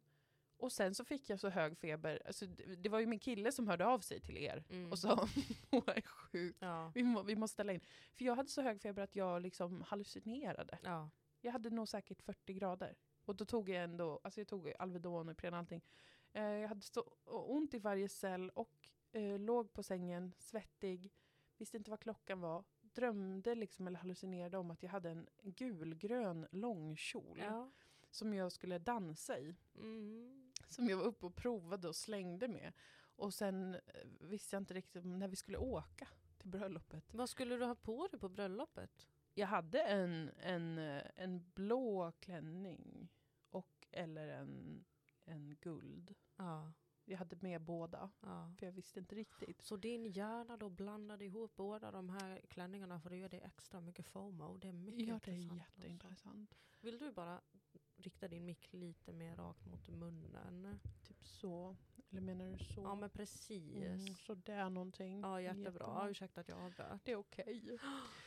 Och sen så fick jag så hög feber. Alltså, det, det var ju min kille som hörde av sig till er Mm. och sa hon är sjuk. Ja. Vi, må, vi måste ställa in. För jag hade så hög feber att jag liksom hallucinerade. Ja. Jag hade nog säkert 40 grader. Och då tog jag ändå, alltså jag tog Alvedon och Ipren och allting. Eh, jag hade så ont i varje cell och eh, låg på sängen, svettig, visste inte vad klockan var. Drömde liksom eller hallucinerade om att jag hade en gulgrön långkjol ja. som jag skulle dansa i. Mm. Som jag var uppe och provade och slängde med. Och sen eh, visste jag inte riktigt när vi skulle åka till bröllopet. Vad skulle du ha på dig på bröllopet? Jag hade en, en, eh, en blå klänning och eller en, en guld. Ja. Jag hade med båda, ja. för jag visste inte riktigt. Så din hjärna då blandade ihop båda de här klänningarna för att göra det extra mycket FOMO. Det är mycket Ja, det är intressant. jätteintressant. Vill du bara rikta din mick lite mer rakt mot munnen. Typ så. Eller menar du så? Ja men precis. Mm, så där någonting. Ja jättebra. Jättebra. Ursäkta att jag avbröt. Det är okej.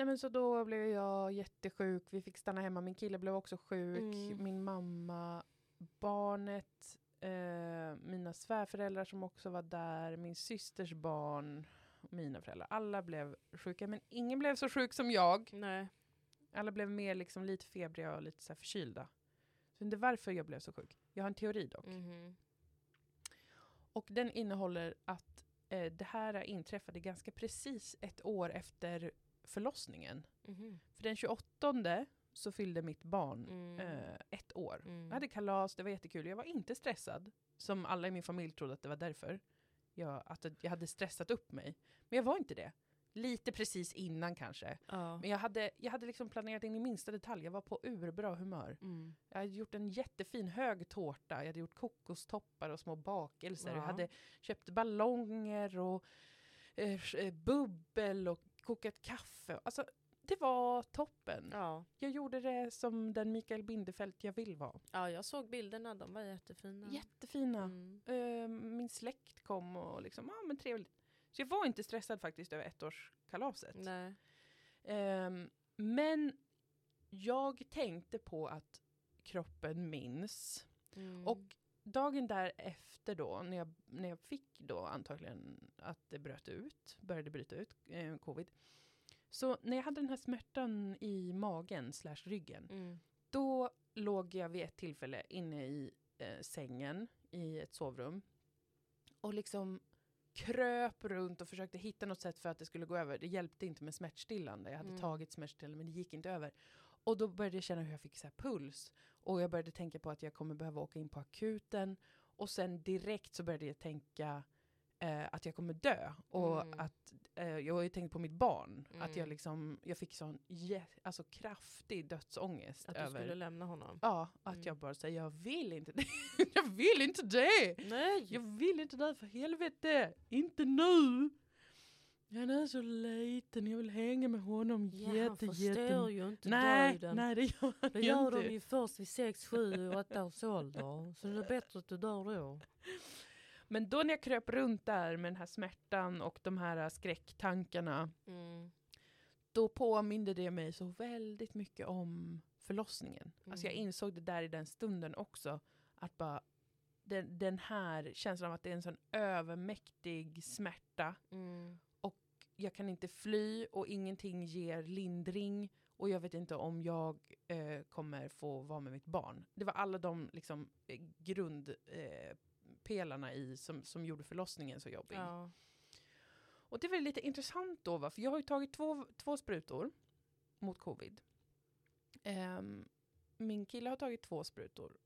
Nej men så då blev jag jättesjuk, vi fick stanna hemma, min kille blev också sjuk, Mm. min mamma, barnet, eh, mina svärföräldrar som också var där, min systers barn, mina föräldrar. Alla blev sjuka, men ingen blev så sjuk som jag. Nej. Alla blev mer liksom lite febriga och lite så här förkylda. Så är varför jag blev så sjuk. Jag har en teori dock. Mhm. Och den innehåller att eh, det här inträffade ganska precis ett år efter förlossningen. Mhm. För den 28 så fyllde mitt barn Mm. eh, ett år. Mm. Jag hade kalas, det var jättekul. Jag var inte stressad, som alla i min familj trodde att det var därför. Jag, att jag hade stressat upp mig. Men jag var inte det. Lite precis innan kanske. Ja. Men jag hade, jag hade liksom planerat in i minsta detalj. Jag var på urbra humör. Mm. Jag hade gjort en jättefin hög tårta. Jag hade gjort kokostoppar och små bakelser. Ja. Jag hade köpt ballonger och eh, eh, bubbel och kokat kaffe. Alltså, det var toppen. Ja. Jag gjorde det som den Mikael Bindefeld jag vill vara. ja, jag såg bilderna. De var jättefina. Jättefina. Mm. Eh, min släkt kom och liksom, ja men trevligt. Så jag var inte stressad faktiskt över ettårskalaset. Nej. Ehm, men jag tänkte på att kroppen minns. Mm. Och dagen därefter då, när jag, när jag fick då antagligen att det bröt ut, började bryta ut, eh, covid. Så när jag hade den här smärtan i magen slash ryggen, Mm. då låg jag vid ett tillfälle inne i eh, sängen i ett sovrum och liksom kröp runt och försökte hitta något sätt för att det skulle gå över. Det hjälpte inte med smärtstillande. Jag hade Mm. tagit smärtstillande men det gick inte över. Och då började jag känna hur jag fick så här puls. Och jag började tänka på att jag kommer behöva åka in på akuten. Och sen direkt så började jag tänka eh, att jag kommer dö. Och Mm. att eh, jag har ju tänkt på mitt barn. Att jag Mm. liksom, jag fick sån alltså kraftig dödsångest Att du över skulle lämna honom. Ja, att Mm. jag bara säger jag vill inte det. jag vill inte det! Nej! Jag vill inte det för helvete! Inte nu! Han är så liten, jag vill hänga med honom ja, han jätte, förstår jätte... ju inte Nej, döden. nej det gör han Det gör inte. de ju först vid 6, 7, 8 års ålder. Så det är bättre att du dör då. Men då när jag kröp runt där med den här smärtan och de här skräcktankarna, Mm. då påminde det mig så väldigt mycket om förlossningen. Alltså jag Mm. insåg det där i den stunden också, att bara den, den här känslan av att det är en sån övermäktig smärta. Mm. Jag kan inte fly och ingenting ger lindring och jag vet inte om jag eh, kommer få vara med mitt barn. Det var alla de liksom, eh, grundpelarna eh, pelarna i som, som gjorde förlossningen så jobbig. Ja. Och det var lite intressant då, va? för jag har ju tagit två, två sprutor mot covid. Ehm, min kille har tagit två sprutor.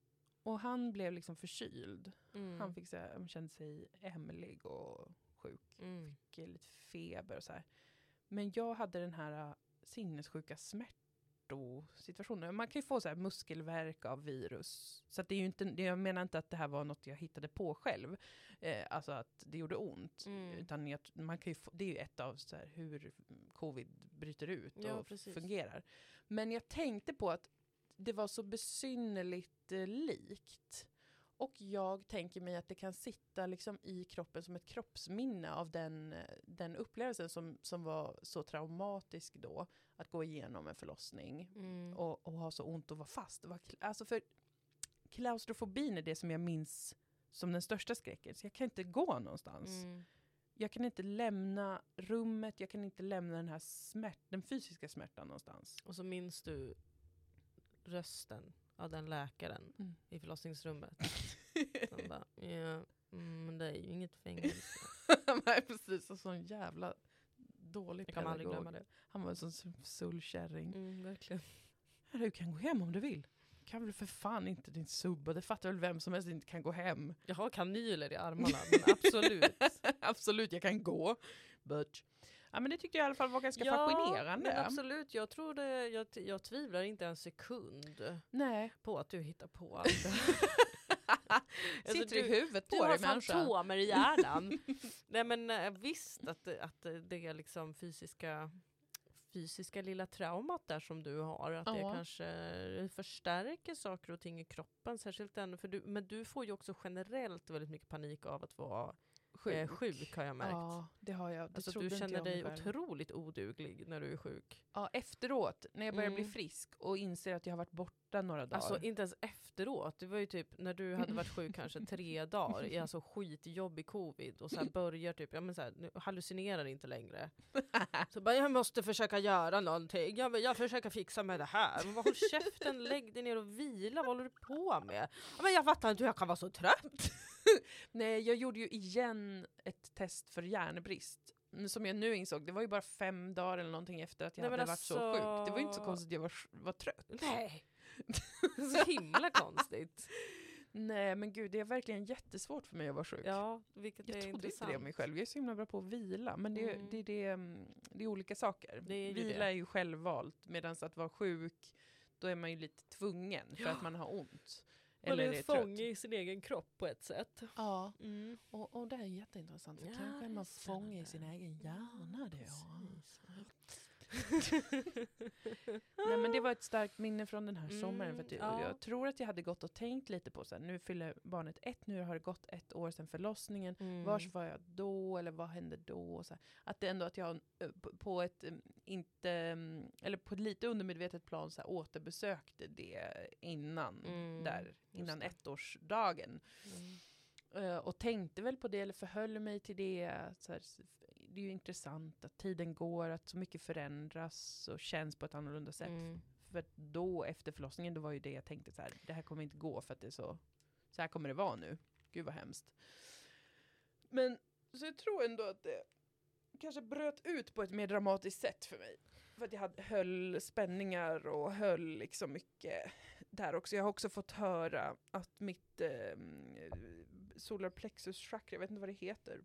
Och han blev liksom förkyld. Mm. Han fick så här, han kände sig hemlig och sjuk. Mm. Fick lite feber och så här. Men jag hade den här uh, sinnessjuka smärtosituationen. Man kan ju få så här muskelvärk av virus. Så det är ju inte, jag menar inte att det här var något jag hittade på själv. Eh, alltså att det gjorde ont. Mm. Utan jag, man kan ju få, det är ju ett av så här, hur covid bryter ut Ja, och precis. fungerar. Men jag tänkte på att det var så besynnerligt eh, likt. Och jag tänker mig att det kan sitta liksom i kroppen som ett kroppsminne av den, den upplevelsen som, som var så traumatisk då. Att gå igenom en förlossning Mm. och, och ha så ont och vara fast. Alltså för klaustrofobin är det som jag minns som den största skräcken. Så jag kan inte gå någonstans. Mm. Jag kan inte lämna rummet, jag kan inte lämna den här smärt, den fysiska smärtan någonstans. Och så minns du rösten av den läkaren Mm. i förlossningsrummet. Som bara, ja, mm, men det är ju inget fängelse. Nej precis, och sån jävla dålig Jag kommer aldrig glömma det. Han var en sån sullkärring. Mm, verkligen. Du kan gå hem om du vill. Kan väl för fan inte din subba, det fattar väl vem som helst inte kan gå hem. Jag har kanyler i armarna, men absolut. absolut, jag kan gå. But. Ja men det tyckte jag i alla fall var ganska fascinerande. men absolut. Jag, tror det, jag, jag tvivlar inte en sekund Nej. på att du hittar på allt. Alltså, Sitter i du- huvudet Du på har dig människa. fantomer i hjärnan. Nej men eh, visst att, det- att det- det är liksom fysiska, fysiska lilla traumat där som du har. Att det Ja. kanske förstärker saker och ting i kroppen. Särskilt den, för du, men du får ju också generellt väldigt mycket panik av att vara sjuk, eh, sjuk har jag märkt. Ja, det har jag. Det alltså, du känner dig själv. otroligt oduglig när du är sjuk. Ja, efteråt, när jag börjar bli Mm. frisk och inser att jag har varit borta några dagar. Alltså inte ens efteråt. Det var ju typ när du hade varit sjuk kanske tre dagar i alltså skitjobbig covid och så här börjar typ, ja men så här, nu hallucinerar inte längre. Så bara, jag måste försöka göra någonting. Jag, jag försöker fixa med det här. Men bara, håll käften, lägg dig ner och vila. Vad håller du på med? Men jag fattar inte hur jag kan vara så trött. Nej, jag gjorde ju igen ett test för järnbrist. Som jag nu insåg, det var ju bara fem dagar eller någonting efter att jag Nej, hade varit så alltså- sjuk. Det var ju inte så konstigt att jag var, var trött. Nej. så himla konstigt. Nej men gud, det är verkligen jättesvårt för mig att vara sjuk. Ja, vilket jag är trodde intressant. inte det om mig själv. Jag är så himla bra på att vila. Men det, Mm. det, det, mm, det är olika saker. Det är vila det. är ju självvalt, medan att vara sjuk, då är man ju lite tvungen för Ja. att man har ont. Man är är fånge i sin egen kropp på ett sätt. Ja, Mm. och, och det är jätteintressant. För Ja, kanske är man det fånge i sin egen hjärna då. Precis. Nej men det var ett starkt minne från den här sommaren. För att Mm, jag, ja. jag tror att jag hade gått och tänkt lite på så här, nu fyller barnet ett, nu har det gått ett år sedan förlossningen. Mm. Vars var jag då eller vad hände då? Så här. Att det ändå att jag eh, på- ett, eh, inte, mm, eller på ett lite undermedvetet plan så här, återbesökte det innan, Mm, där, innan ettårsdagen. Mm. Eh, och tänkte väl på det, eller förhöll mig till det. Så här, det är ju intressant att tiden går, att så mycket förändras och känns på ett annorlunda sätt. Mm. För då efter förlossningen, då var ju det jag tänkte så här, det här kommer inte gå för att det är så, så här kommer det vara nu. Gud vad hemskt. Men så jag tror ändå att det kanske bröt ut på ett mer dramatiskt sätt för mig. För att jag hade, höll spänningar och höll liksom mycket där också. Jag har också fått höra att mitt eh, solar plexus chakra, jag vet inte vad det heter.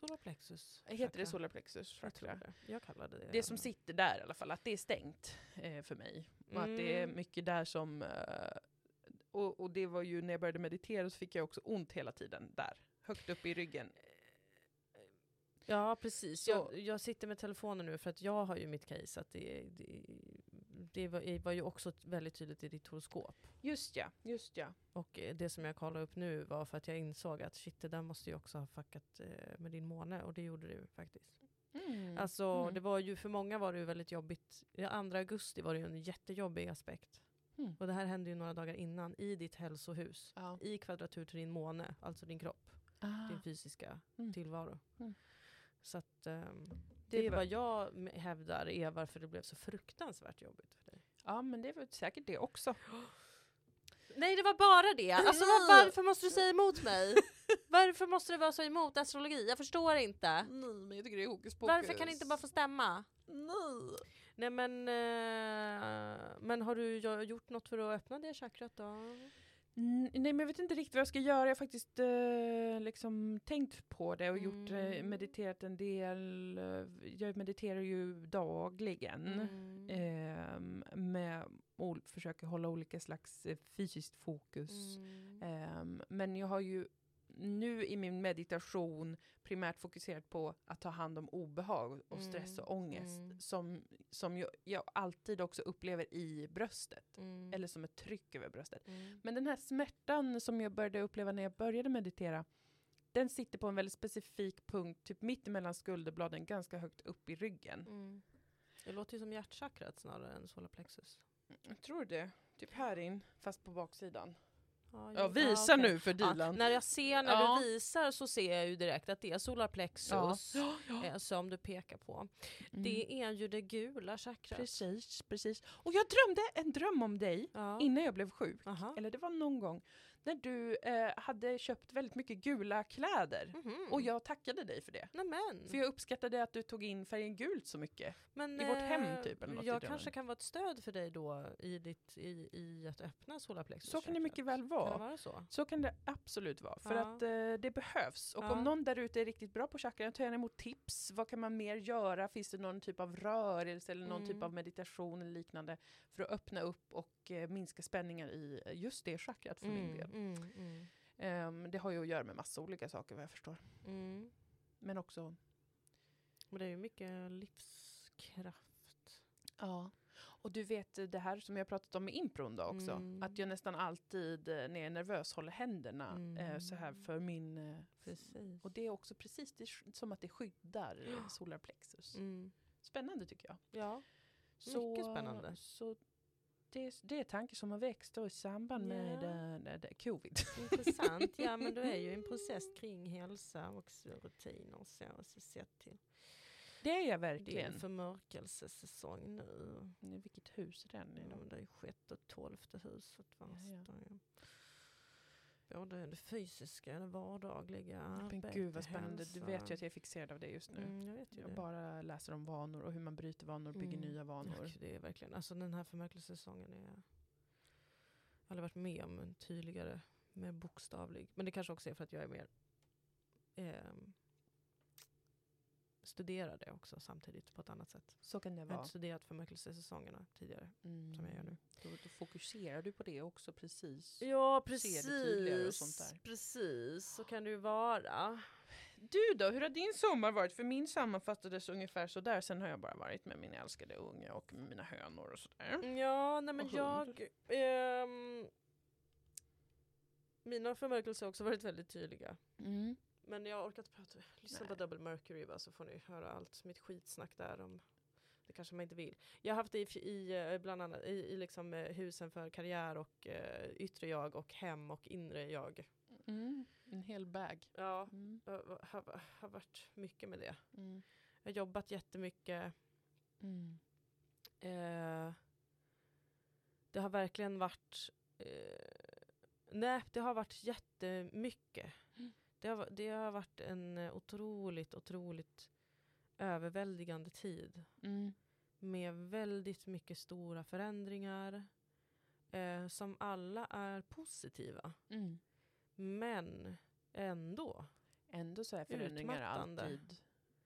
Solarplexus. Heter det chakra. solar plexus Jag tror det. Jag kallade det Det som sitter där i alla fall, att det är stängt eh, för mig. Och att det är Mm. mycket där som... Eh, och, och det var ju när jag började meditera så fick jag också ont hela tiden där. Högt upp i ryggen. Ja precis, jag, jag sitter med telefonen nu för att jag har ju mitt case att det, det, det var, var ju också väldigt tydligt i ditt horoskop. Just ja, just ja. Och eh, det som jag kollade upp nu var för att jag insåg att shit det där måste ju också ha fuckat eh, med din måne och det gjorde ju faktiskt. Mm. Alltså Mm. det var ju, för många var det ju väldigt jobbigt. Ja, 2 augusti var det ju en jättejobbig aspekt. Mm. Och det här hände ju några dagar innan i ditt hälsohus. Ja. I kvadratur till din måne, alltså din kropp. Ah, Din fysiska Mm. tillvaro. Mm. Så att, ehm, Det det är vad jag hävdar är varför det blev så fruktansvärt jobbigt. Ja, men det var säkert det också. Nej det var bara det! Alltså var, varför måste du säga emot mig? Varför måste du vara så emot astrologi? Jag förstår inte. Nej, men jag tycker det är hokus pokus. Varför kan det inte bara få stämma? Nej. Nej men, eh, men har du gjort något för att öppna det chakrat då? Mm, nej men jag vet inte riktigt vad jag ska göra. Jag har faktiskt eh, liksom tänkt på det och gjort, eh, Mm. mediterat en del. eh, Jag mediterar ju dagligen. Mm. Ehm, med försöker hålla olika slags eh, fysiskt fokus. Mm. Ehm, men jag har ju nu i min meditation primärt fokuserat på att ta hand om obehag och stress Mm, och ångest. mm. Som, som jag, jag alltid också upplever i bröstet. Mm. Eller som ett tryck över bröstet. Mm. Men den här smärtan som jag började uppleva när jag började meditera, den sitter på en väldigt specifik punkt, typ mitt emellan skulderbladen, ganska högt upp i ryggen. Mm. Det låter ju som hjärtchakrat snarare än solarplexus. Jag tror det. Typ här in, fast på baksidan. Ja, Ja, visa okej. nu för Ja, Dilan. när jag ser när Ja. du visar så ser jag ju direkt att det är solarplexus Ja. eh, som du pekar på. Mm. Det är ju det gula chakrat. Precis, precis. Och jag drömde en dröm om dig Ja. innan jag blev sjuk. Aha. Eller det var någon gång när du eh, hade köpt väldigt mycket gula kläder. Mhm. Och jag tackade dig för det. Nämen. För jag uppskattade att du tog in färgen gult så mycket. Men, i vårt hem eh, typ, eller något Jag kanske kan vara ett stöd för dig då i, ditt, i, i att öppna solarplexus Så kan det mycket väl Kan vara. det vara så? Så kan det absolut vara. För Ja. att eh, det behövs. Och Ja. om någon där ute är riktigt bra på chakran, ta gärna emot tips. Vad kan man mer göra? Finns det någon typ av rörelse eller någon Mm. typ av meditation eller liknande för att öppna upp och eh, minska spänningar i just det chakrat för min del. Mm, mm, Ehm, det har ju att göra med massa olika saker vad jag förstår. mm. Men också, Men det är ju mycket livskraft Ja. Och du vet det här som jag pratat om med impron då också. Mm. Att jag nästan alltid eh, när jag är nervös håller händerna eh, så här Mm. för min... eh, Precis. Och det är också precis det, är som att det skyddar eh, solarplexus. Mm. Spännande tycker jag. Ja. Så, Mycket spännande. Så det, det är tankar som har växt då i samband med Ja. eh, det- det- covid. Intressant. Ja men du är ju en process kring hälsa och rutiner och så. så sett till Det är jag verkligen. förmörkelsesäsong nu. Vilket hus är den i det är sjätte och tolfte huset. Ja, ja. Både det fysiska det vardagliga Men gud vad spännande. Du hälsa. vet ju att jag är fixerad av det just nu. Mm, jag vet ju Jag det. bara läser om vanor och hur man bryter vanor och bygger Mm. nya vanor. Och det är verkligen, alltså den här förmörkelsesäsongen är... Jag har aldrig varit med om en tydligare, mer bokstavlig. Men det kanske också är för att jag är mer... ehm, studerar det också samtidigt på ett annat sätt. Så kan det Jag har vara. inte studerat förmörkelsesäsongerna tidigare. Mm. som jag gör nu. Då, då fokuserar du på det också precis. Ja Ser det tydligare och sånt där. Precis, så kan det ju vara. Du då, hur har din sommar varit? För min sammanfattades ungefär så där. Sen har jag bara varit med min älskade unge och mina hönor och sådär. Ja, nej men jag... ehm, mina förmörkelser har också varit väldigt tydliga. Mm. Men jag orkar inte prata. Lyssna Nej. på Double Mercury va, så får ni höra allt mitt skitsnack där om det kanske man inte vill. Jag har haft det i, i eh, bland annat i, i liksom eh, husen för karriär och eh, yttre jag och hem och inre jag. Mm. En hel bag. Ja, Mm. har, har varit mycket med det. Mm. Jag har jobbat jättemycket. Mm. Eh, det har verkligen varit... Eh, nej, det har varit jättemycket. Mm. Det har, det har varit en eh, otroligt, otroligt överväldigande tid. Mm. Med väldigt mycket stora förändringar. Eh, som alla är positiva. Mm. Men ändå. Ändå så är förändringar Utmattande. alltid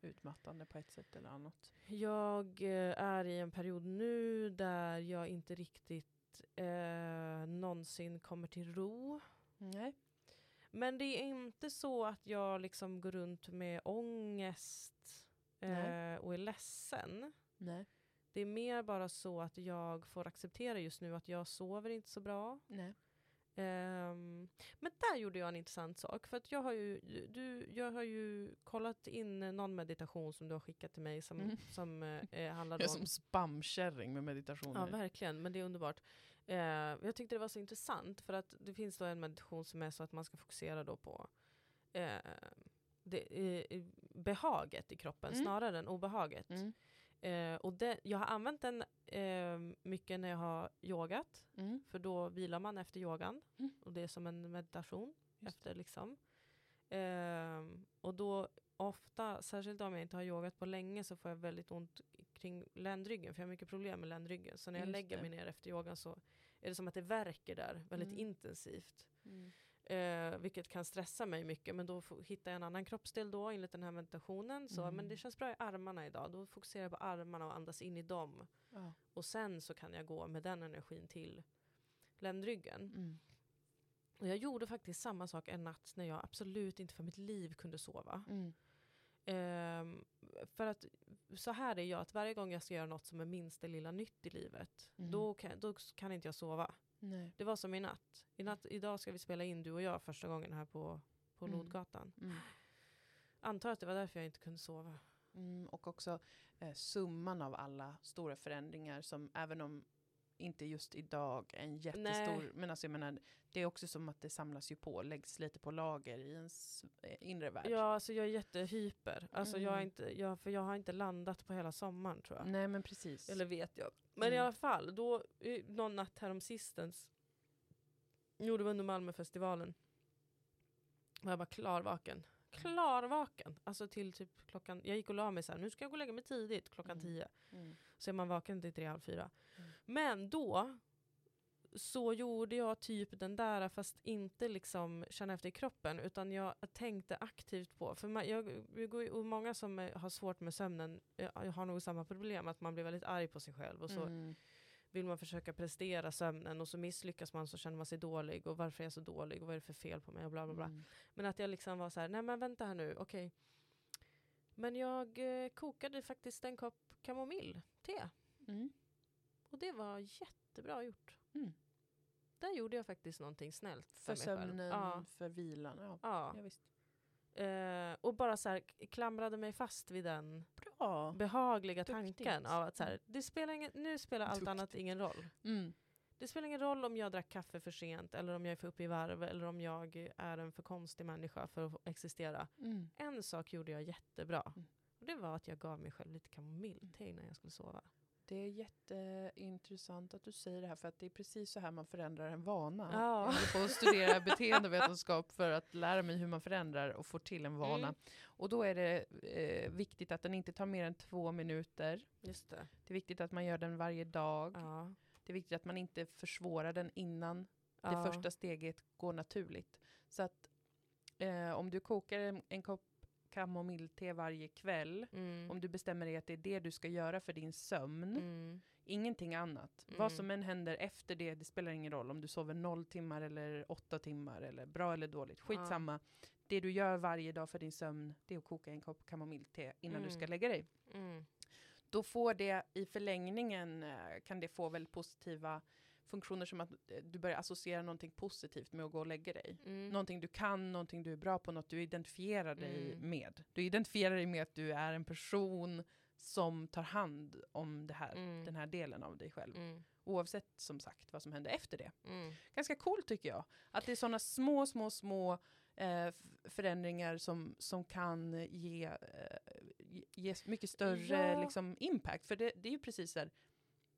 utmattande på ett sätt eller annat. Jag eh, är i en period nu där jag inte riktigt eh, någonsin kommer till ro. Nej. Men det är inte så att jag liksom går runt med ångest eh, och är ledsen. Nej. Det är mer bara så att jag får acceptera just nu att jag sover inte så bra. Nej. Ehm, men där gjorde jag en intressant sak. För att jag har ju, du, jag har ju kollat in någon meditation som du har skickat till mig som, Mm. som eh, eh, handlade Jag är om... som spamkärring med meditationer. Ja, verkligen. Men det är underbart. Eh, jag tyckte det var så intressant för att det finns då en meditation som är så att man ska fokusera då på eh, det, eh, behaget i kroppen Mm. snarare än obehaget. Mm. Eh, och det, jag har använt den eh, mycket när jag har yogat. Mm. För då vilar man efter yogan. Mm. Och det är som en meditation. Just efter liksom. Ehm, och då ofta, särskilt om jag inte har yogat på länge, så får jag väldigt ont kring ländryggen. För jag har mycket problem med ländryggen. Så när jag Just lägger det. mig ner efter yogan så är det som att det verkar där väldigt Mm. intensivt. Mm. Eh, vilket kan stressa mig mycket. Men då hittar jag en annan kroppsdel då enligt den här meditationen. Så, Mm. Men det känns bra i armarna idag. Då fokuserar jag på armarna och andas in i dem. Ja. Och sen så kan jag gå med den energin till ländryggen. Mm. Och jag gjorde faktiskt samma sak en natt när jag absolut inte för mitt liv kunde sova. Mm. Ehm, för att så här är jag, att varje gång jag ska göra något som är minsta lilla nytt i livet, Mm. då, kan, då kan inte jag sova. Nej. Det var som i natt. I natt. Idag ska vi spela in du och jag första gången här på, på Mm. Lodgatan. Mm. Antar att det var därför jag inte kunde sova. Mm, och också eh, summan av alla stora förändringar som även om inte just idag en jättestor, Nej. men alltså jag menar, det är också som att det samlas ju på, läggs lite på lager i ens eh, inre värld. Ja, alltså jag är jättehyper. Alltså jag, är Mm. inte, jag, för jag har inte landat på hela sommaren tror jag. Nej men precis. Eller vet jag. Men i Mm. alla fall, då, i- någon natt härom sistens, jo det var under Malmöfestivalen, var jag bara klarvaken. Klarvaken! Alltså till typ klockan, jag gick och la mig så här, nu ska jag gå och lägga mig tidigt, klockan Mm. tio. Mm. Så är man vaken till tre, halv fyra. Mm. Men då så gjorde jag typ den där fast inte liksom känna efter i kroppen utan jag tänkte aktivt på, för man, jag, jag och många som har svårt med sömnen eh, har nog samma problem att man blir väldigt arg på sig själv och så Mm. Vill man försöka prestera sömnen och så misslyckas man så känner man sig dålig och varför är jag så dålig och vad är det för fel på mig och bla bla bla. Mm. Men att jag liksom var så här, nej men vänta här nu, okej. Men jag eh, kokade faktiskt en kopp kamomillte. Mm. Och det var jättebra gjort. Mm. Där gjorde jag faktiskt någonting snällt för, För sömnen, Ja, för vilan. Ja. ja. Ja, visst. Eh, och bara så här, klamrade mig fast vid den Bra. behagliga Duktigt. tanken av att så här, det spelar ingen, nu spelar allt Duktigt. annat ingen roll. Mm. Det spelar ingen roll om jag drack kaffe för sent eller om jag är för uppe i varv eller om jag är en för konstig människa för att existera. Mm. En sak gjorde jag jättebra. Mm. Och det var att jag gav mig själv lite kamomillte innan jag skulle sova. Det är jätteintressant att du säger det här för att det är precis så här man förändrar en vana. Ja. Jag att studera beteendevetenskap för att lära mig hur man förändrar och får till en vana. Mm. Och då är det eh, viktigt att den inte tar mer än två minuter. Just det. Det är viktigt att man gör den varje dag. Ja. Det är viktigt att man inte försvårar den innan Ja. det första steget går naturligt. Så att eh, om du kokar en, en kopp kamomillte varje kväll, Mm. om du bestämmer dig att det är det du ska göra för din sömn, Mm. ingenting annat. Mm. Vad som än händer efter det, det spelar ingen roll om du sover noll timmar eller åtta timmar eller bra eller dåligt. Skitsamma. Det du gör varje dag för din sömn, det är att koka en kopp kamomillte innan du ska Mm. lägga dig. Mm. Då får det i förlängningen, eh, kan det få väldigt positiva funktioner som att eh, du börjar associera någonting positivt med att gå och lägga dig. Mm. Någonting du kan, någonting du är bra på, något du identifierar dig Mm. med. Du identifierar dig med att du är en person som tar hand om det här, Mm. den här delen av dig själv. Mm. Oavsett som sagt vad som händer efter det. Mm. Ganska coolt tycker jag. Att det är sådana små, små, små eh, förändringar som, som kan ge, eh, ge mycket större Ja. liksom, impact. För det, det är ju precis så här,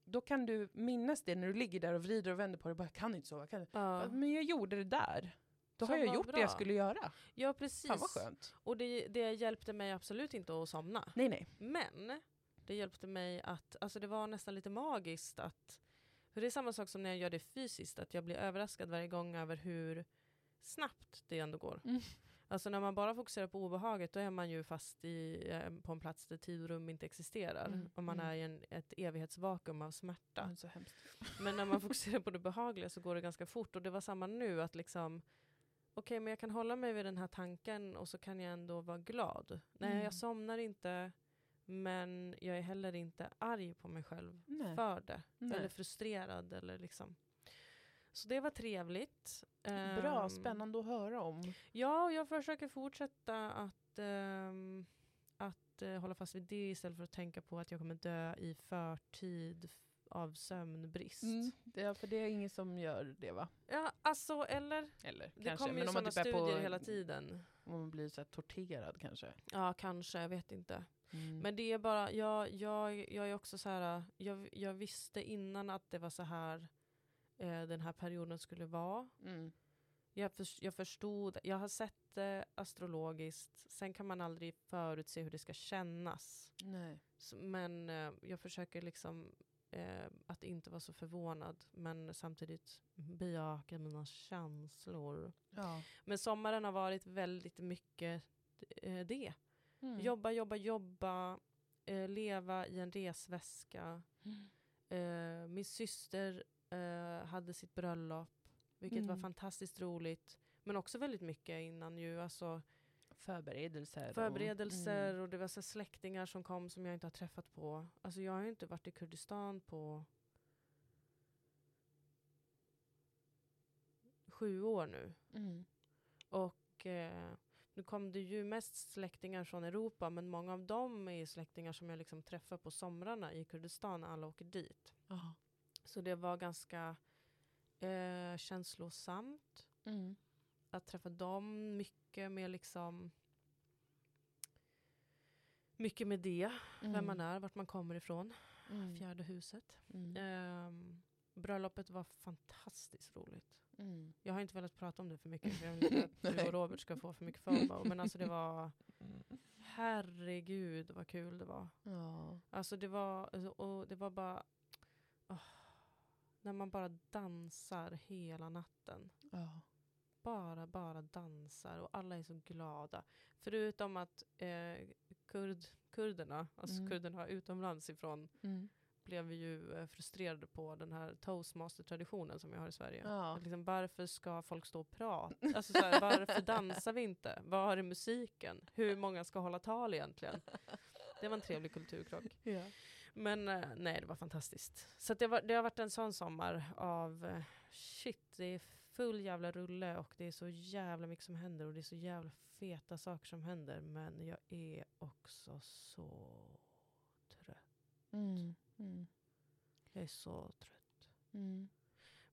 då kan du minnas det när du ligger där och vrider och vänder på det. Bara, jag kan inte sova. Kan inte. Ja. Men jag gjorde det där. Då har jag gjort det bra. jag skulle göra. ja, precis. Fan vad skönt. Och det, det hjälpte mig absolut inte att somna. Nej, nej. Men det hjälpte mig att, alltså det var nästan lite magiskt att, för det är samma sak som när jag gör det fysiskt, att jag blir överraskad varje gång över hur snabbt det ändå går. Mm. Alltså när man bara fokuserar på obehaget då är man ju fast i, eh, på en plats där tid och rum inte existerar. Mm, Och man mm. är i en, ett evighetsvakuum av smärta. Hemskt. Men när man fokuserar på det behagliga så går det ganska fort. Och det var samma nu, att liksom okej men jag kan hålla mig vid den här tanken och så kan jag ändå vara glad. Nej Mm. jag somnar inte men jag är heller inte arg på mig själv Nej. för det. Nej. Eller frustrerad eller liksom. Så det var trevligt. Bra, Ehm, spännande att höra om. Ja, jag försöker fortsätta att, ehm, att eh, hålla fast vid det istället för att tänka på att jag kommer dö i förtid av sömnbrist. Det, för det är ingen som gör det va? Ja, alltså eller? Eller Det kanske. kommer ju sådana typ studier på, hela tiden. om man blir så här torterad kanske. Ja, kanske, jag vet inte. Mm. Men det är bara, jag, jag, jag är också så här, jag, jag visste innan att det var så här eh, den här perioden skulle vara. Mm. Jag, för, jag förstod, jag har sett det astrologiskt, sen kan man aldrig förutse hur det ska kännas. Nej. Så, men eh, jag försöker liksom eh, att inte vara så förvånad, men samtidigt bejaka mina känslor. Ja. Men sommaren har varit väldigt mycket eh, det. Mm. Jobba, jobba, jobba, eh, leva i en resväska. Mm. Eh, min syster eh, hade sitt bröllop, vilket var Mm. fantastiskt roligt. Men också väldigt mycket innan ju. Alltså, Förberedelser. och- förberedelser Mm. och det var så släktingar som kom som jag inte har träffat på. Alltså jag har ju inte varit i Kurdistan på sju år nu. Mm. Och eh, nu kom det ju mest släktingar från Europa men många av dem är släktingar som jag liksom träffar på somrarna i Kurdistan alla åker dit. Ja. Så det var ganska eh, känslosamt Mm. att träffa dem. Mycket med liksom mycket med det, vem man är, vart man kommer ifrån. Mm. Fjärde huset. Mm. Ehm, bröllopet var fantastiskt roligt. Mm. Jag har inte velat prata om det för mycket för jag vill inte att du och Robert ska få för mycket FOMO. Men alltså det var, herregud vad kul det var. Ja. Alltså det var, och det var bara, åh, när man bara dansar hela natten. Ja. Bara, bara dansar och alla är så glada. Förutom att eh, kurd, kurderna, alltså Mm. kurderna utomlands ifrån, Mm. blev vi ju eh, frustrerade på den här toastmaster-traditionen som vi har i Sverige. Ja. Liksom, varför ska folk stå och prata? Alltså, så här, varför dansar vi inte? Var är musiken? Hur många ska hålla tal egentligen? Det var en trevlig kulturkrock. Ja. Men eh, nej, det var fantastiskt. Så det, var, det har varit en sån sommar av eh, shit, det är full jävla rulle och det är så jävla mycket som händer och det är så jävla feta saker som händer. Men jag är också så trött. Mm. Mm. Jag är så trött. Mm.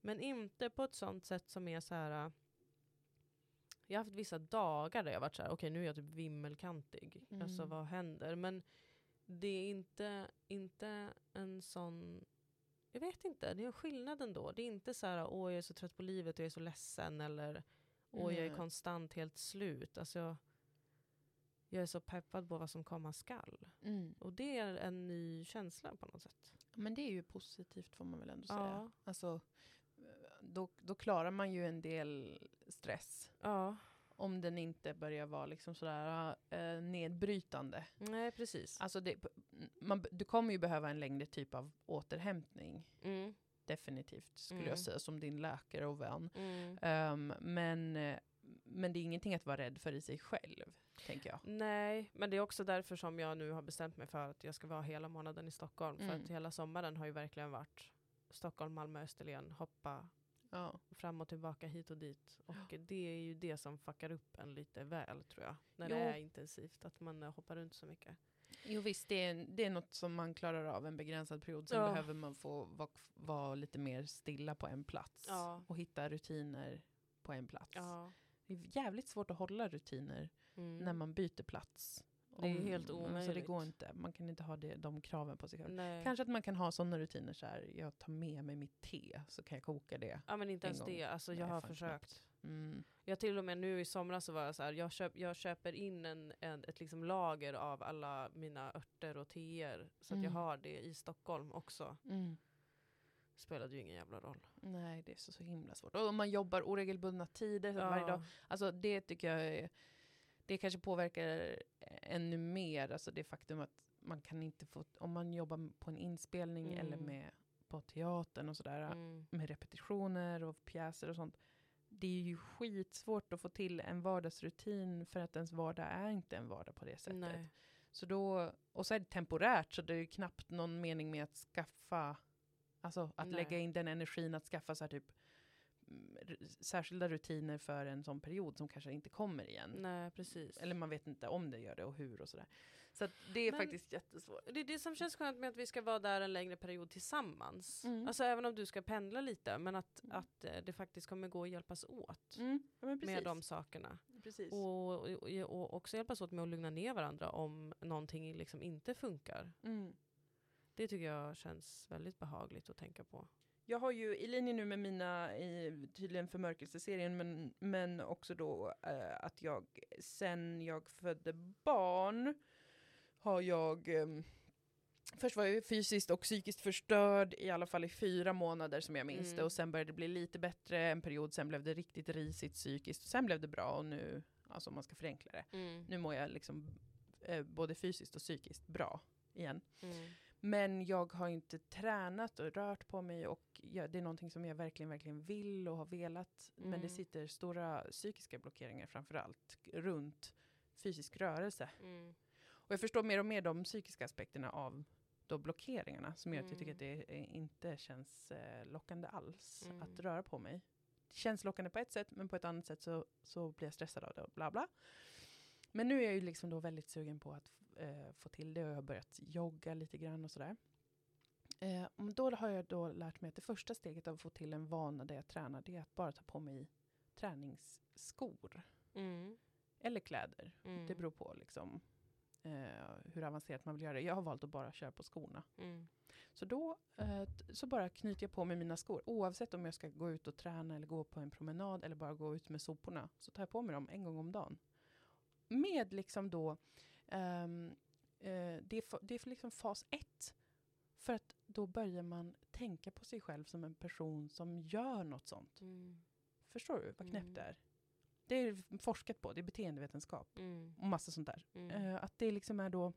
Men inte på ett sånt sätt som är så här. äh, Jag har haft vissa dagar där jag varit så här, okej nu är jag typ vimmelkantig. Mm. Alltså vad händer? Men det är inte, inte en sån, jag vet inte, det är en skillnad ändå. Det är inte så här, åh jag är så trött på livet och jag är så ledsen eller åh jag är konstant helt slut. Alltså, jag är så peppad på vad som komma skall. Mm. Och det är en ny känsla på något sätt. Men det är ju positivt får man väl ändå säga. Ja. Alltså, då, då klarar man ju en del stress. Ja, Om den inte börjar vara liksom sådär eh, nedbrytande. nej precis. Alltså det, man, du kommer ju behöva en längre typ av återhämtning. Mm, Definitivt skulle Mm. jag säga som din läkare och vän. mm. Ehm, men, men det är ingenting att vara rädd för i sig själv, tänker jag. Nej, men det är också därför som jag nu har bestämt mig för att jag ska vara hela månaden i Stockholm. För Mm. att hela sommaren har ju verkligen varit Stockholm, Malmö, Österlen, hoppa Ja. fram och tillbaka hit och dit. Och det är ju det som fuckar upp en lite väl tror jag. När Jo. det är intensivt, att man eh, hoppar runt så mycket. Jo visst, det är, det är något som man klarar av en begränsad period. Sen Ja. behöver man få vara vara lite mer stilla på en plats. Ja. Och hitta rutiner på en plats. Ja. Det är jävligt svårt att hålla rutiner Mm. när man byter plats. Det är helt Så det omöjligt. går inte. Man kan inte ha det, de kraven på sig själv. Nej. Kanske att man kan ha sådana rutiner så här, jag tar med mig mitt te så kan jag koka det. Ja men inte en ens gång. det, alltså jag Nej, har försökt. Mm. Jag till och med nu i somras så var jag så här, jag, köp, jag köper in en, en, ett liksom lager av alla mina örter och teer. Så att jag Mm. har det i Stockholm också. Mm. Spelade ju ingen jävla roll. Nej, det är så, så himla svårt. Och om man jobbar oregelbundna tider att varje dag. Alltså det tycker jag är, det kanske påverkar ännu mer. Alltså det faktum att man kan inte få, om man jobbar på en inspelning Mm. eller med på teatern och sådär. Mm. Med repetitioner och pjäser och sånt. Det är ju skitsvårt att få till en vardagsrutin för att ens vardag är inte en vardag på det sättet. Nej. Så då, och så är det temporärt så det är ju knappt någon mening med att skaffa, alltså att Nej. lägga in den energin att skaffa så här typ särskilda rutiner för en sån period som kanske inte kommer igen. Nej, precis. Eller man vet inte om det gör det och hur och sådär. Så det är Men- faktiskt jättesvårt. det är det som känns skönt med att vi ska vara där en längre period tillsammans. Mm. Alltså även om du ska pendla lite, men att, Mm. att eh, det faktiskt kommer gå att hjälpas åt Mm. Ja, med de sakerna. precis. Och, och, och också hjälpas åt med att lugna ner varandra om någonting liksom inte funkar. Mm. Det tycker jag känns väldigt behagligt att tänka på. Jag har ju i linje nu med mina, i, tydligen förmörkelseserien, men, men också då eh, att jag sen jag födde barn har jag ehm, Först var jag fysiskt och psykiskt förstörd i alla fall i fyra månader som jag minns Mm. det och sen började det bli lite bättre en period, sen blev det riktigt risigt psykiskt, sen blev det bra och nu, alltså om man ska förenkla det, nu mår jag liksom eh, både fysiskt och psykiskt bra igen. Mm. Men jag har inte tränat och rört på mig och jag, det är någonting som jag verkligen, verkligen vill och har velat. Men det Mm. sitter stora psykiska blockeringar framför allt runt fysisk rörelse. Mm. Och jag förstår mer och mer de psykiska aspekterna av då blockeringarna som gör att jag tycker Mm. att det eh, inte känns eh, lockande alls Mm. att röra på mig. Det känns lockande på ett sätt men på ett annat sätt så, så blir jag stressad av det och bla bla. Men nu är jag ju liksom då väldigt sugen på att eh, få till det och jag har börjat jogga lite grann och sådär. Eh, då har jag då lärt mig att det första steget av att få till en vana där jag tränar det är att bara ta på mig träningsskor. Mm. Eller kläder. Mm. Det beror på liksom, eh, hur avancerat man vill göra det. Jag har valt att bara köra på skorna. Mm. Så då eh, så bara knyter jag på mig mina skor. Oavsett om jag ska gå ut och träna eller gå på en promenad eller bara gå ut med soporna. Så tar jag på mig dem en gång om dagen. Med liksom då, ehm, eh, det, är, det är liksom fas ett. För att då börjar man tänka på sig själv som en person som gör något sånt. Mm. Förstår du vad knäppt Mm. det är? Det är forskat på, det är beteendevetenskap Mm. och massa sånt där. Eh, att det liksom är då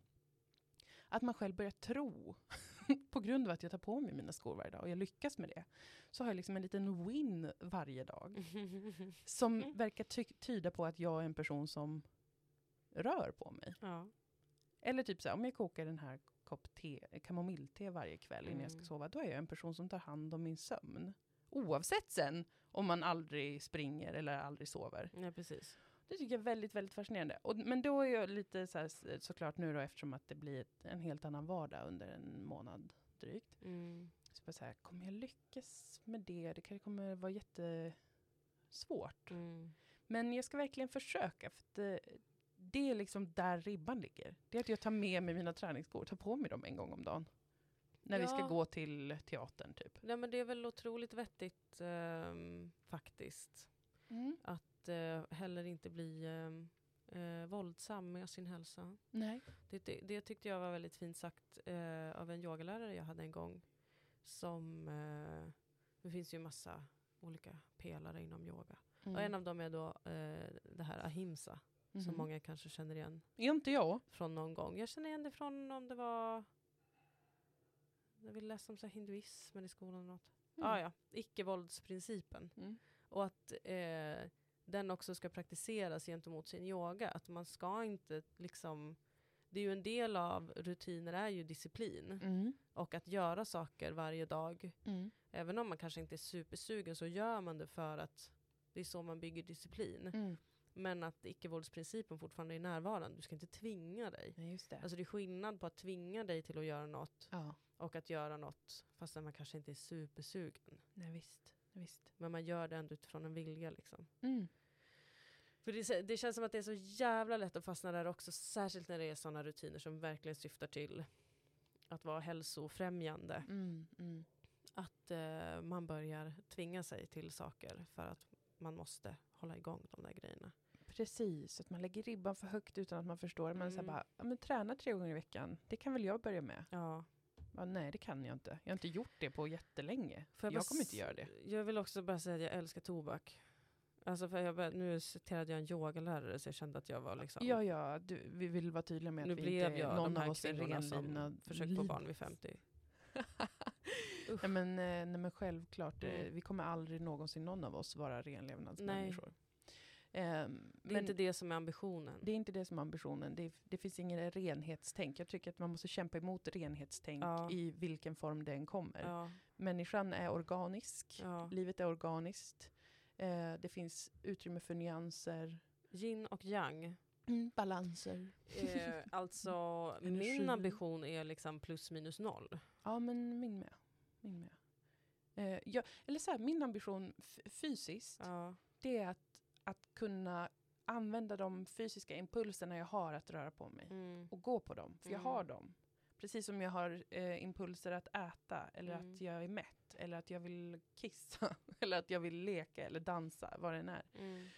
att man själv börjar tro på grund av att jag tar på mig mina skor varje dag och jag lyckas med det. Så har jag liksom en liten win varje dag som verkar ty tyda på att jag är en person som rör på mig. ja. Eller typ så här, om jag kokar den här kopp te, kamomillte varje kväll innan jag ska Mm. sova, då är jag en person som tar hand om min sömn. Oavsett sen om man aldrig springer eller aldrig sover. Nej, precis. Det tycker jag är väldigt, väldigt fascinerande. Och, men då är jag lite så här, såklart nu då eftersom att det blir ett, en helt annan vardag under en månad drygt. Mm. Så bara så här, kommer jag lyckas med det? Det kanske kommer vara jättesvårt. Mm. Men jag ska verkligen försöka. För det, det är liksom där ribban ligger. Det är att jag tar med mig mina träningsskor, tar på mig dem en gång om dagen. När vi ska Ja. gå till teatern typ. Nej, men det är väl otroligt vettigt ehm, faktiskt. Att eh, heller inte bli ehm, eh, våldsam med sin hälsa. Nej. Det, det, det tyckte jag var väldigt fint sagt eh, av en yogalärare jag hade en gång. Som, eh, det finns ju massa olika pelare inom yoga. Mm. Och en av dem är då eh, det här ahimsa. Som Mhm. många kanske känner igen inte jag? från någon gång. Jag känner igen det från om det var när vi läste om så hinduismen i skolan. eller Något. Mm. Ah, ja, icke-våldsprincipen. Mm. Och att eh, den också ska praktiseras gentemot sin yoga. Att man ska inte liksom... Det är ju en del av rutiner är ju disciplin. Mm. Och att göra saker varje dag. Mm. Även om man kanske inte är supersugen så gör man det för att det är så man bygger disciplin. Men att icke-våldsprincipen fortfarande är närvarande. Du ska inte tvinga dig. Nej, just det. Alltså det är skillnad på att tvinga dig till att göra något ja, och att göra något fast man kanske inte är supersugen. nej, visst. visst. Men man gör det ändå utifrån en vilja liksom. Mm. För det, det känns som att det är så jävla lätt att fastna där också, särskilt när det är sådana rutiner som verkligen syftar till att vara hälsofrämjande. Mm. Mm. Att eh, man börjar tvinga sig till saker för att man måste hålla igång de där grejerna. Precis, att man lägger ribban för högt utan att man förstår. Man säger Mm. bara, ja, men träna tre gånger i veckan, det kan väl jag börja med? Ja. Ja, nej, det kan jag inte. Jag har inte gjort det på jättelänge. Får Jag, bara kommer inte göra det. Jag vill också bara säga att jag älskar tobak. Alltså för jag bör, nu citerade jag en yogalärare så jag kände att jag var liksom... Ja, ja, du, vi vill vara tydliga med nu att vi blev inte, jag någon de här av oss är renlivna. försökt få barn vid 50. nej, men, eh, nej men självklart, eh, Mm. vi kommer aldrig någonsin någon av oss vara renlevnadsmänniskor. Ehm, Det är inte det som är ambitionen. det är inte det som är ambitionen. Det, det finns ingen renhetstänk. Jag tycker att man måste kämpa emot renhetstänk Ja. i vilken form den kommer. ja, Människan är organisk. ja. Livet är organiskt. Eh, det finns utrymme för nyanser. Yin och yang. balanser. Eh, alltså min ambition är liksom plus minus noll. Ja, men min med. Min med. Eh, jag, eller så här, min ambition fysiskt, Ja. det är att, att kunna använda de fysiska impulserna jag har att röra på mig. Mm. Och gå på dem, för jag Mm. har dem. Precis som jag har eh, impulser att äta, eller Mm. att jag är mätt, eller att jag vill kissa, eller att jag vill leka eller dansa, vad det än är. Mm.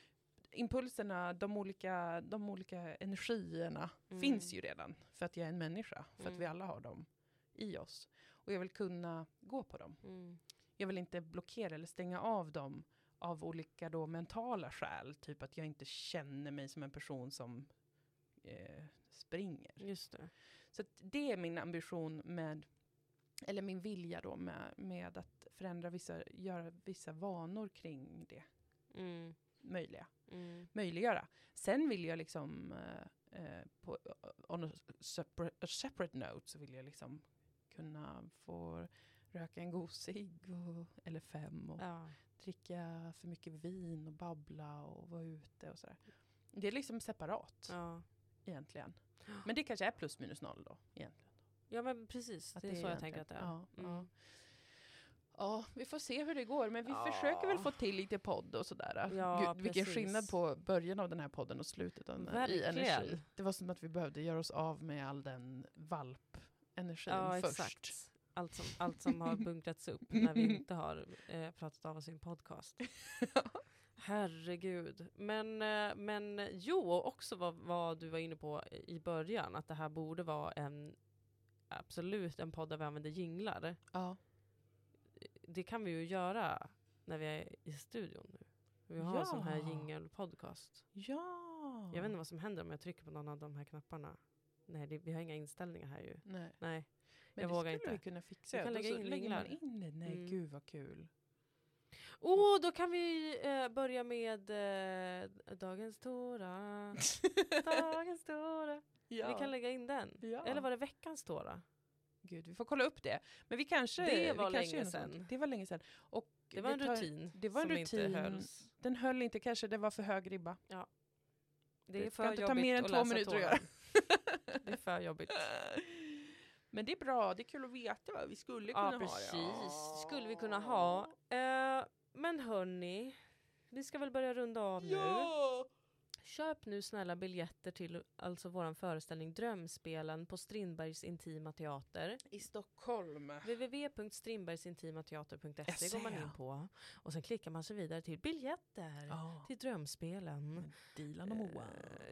impulserna, de olika, de olika energierna Mm. finns ju redan för att jag är en människa, för att Mm. vi alla har dem i oss. Och jag vill kunna gå på dem. Mm. Jag vill inte blockera eller stänga av dem av olika då mentala skäl, typ att jag inte känner mig som en person som eh, springer. Just det. Så det är min ambition med, eller min vilja då med, med att förändra vissa, göra vissa vanor kring det Mm. möjliga. Mm. möjliggöra. Sen vill jag liksom eh, eh, på, on a separate, a separate note så vill jag liksom kunna få röka en god cigg och, eller fem och Ja. dricka för mycket vin och babbla och vara ute och sådär. Det är liksom separat Ja. egentligen. Men det kanske är plus minus noll då egentligen. ja, men precis. Att det är så jag tänker att det är. Ja, Mm. ja. vi får se hur det går. Men vi Ja. försöker väl få till lite podd och sådär. Ja, Gud, vilken precis. skillnad på början av den här podden och slutet av den här, i energi. Det var som att vi behövde göra oss av med all den valpenergin Ja, först. exakt. Allt som, allt som har bunkrats upp när vi inte har eh, pratat av oss i en podcast. Herregud. Men, eh, men jo, också vad, vad du var inne på i början, att det här borde vara en absolut en podd där vi använder jinglar. ja. Det kan vi ju göra när vi är i studion nu. Vi har en sån här Ja. jingelpodcast. ja. Jag vet inte vad som händer om jag trycker på någon av de här knapparna. Nej, det, vi har inga inställningar här ju. Nej. Nej. Men Jag det vågar skulle vi kunna fixa. Vi kan lägga in lägger man in det. Nej, Mm. gud vad kul. Oh, då kan vi eh, börja med eh, Dagens Tora. Dagens Tora. ja. Vi kan lägga in den. ja. Eller var det Veckans Tora? Gud, vi får kolla upp det. Men vi kanske... Det var vi länge sedan. Det var länge sedan. Och Det var en tar- rutin det var en rutin. hölls. Den höll inte, kanske det var för hög ribba. Det är Det ska för inte ta jobbigt mer än att två läsa minuter att tårar. Det är för jobbigt. Men det är bra, det är kul att veta vad vi skulle Ja kunna precis, ha. skulle vi kunna ha. Eh, men hörni, vi ska väl börja runda av nu. Köp nu snälla biljetter till alltså våran föreställning Drömspelen på Strindbergs Intima Teater. I Stockholm. www.strindbergsintimateater.se går man in på. Och sen klickar man sig vidare till biljetter Ja. till Drömspelen. Dilan och Moa.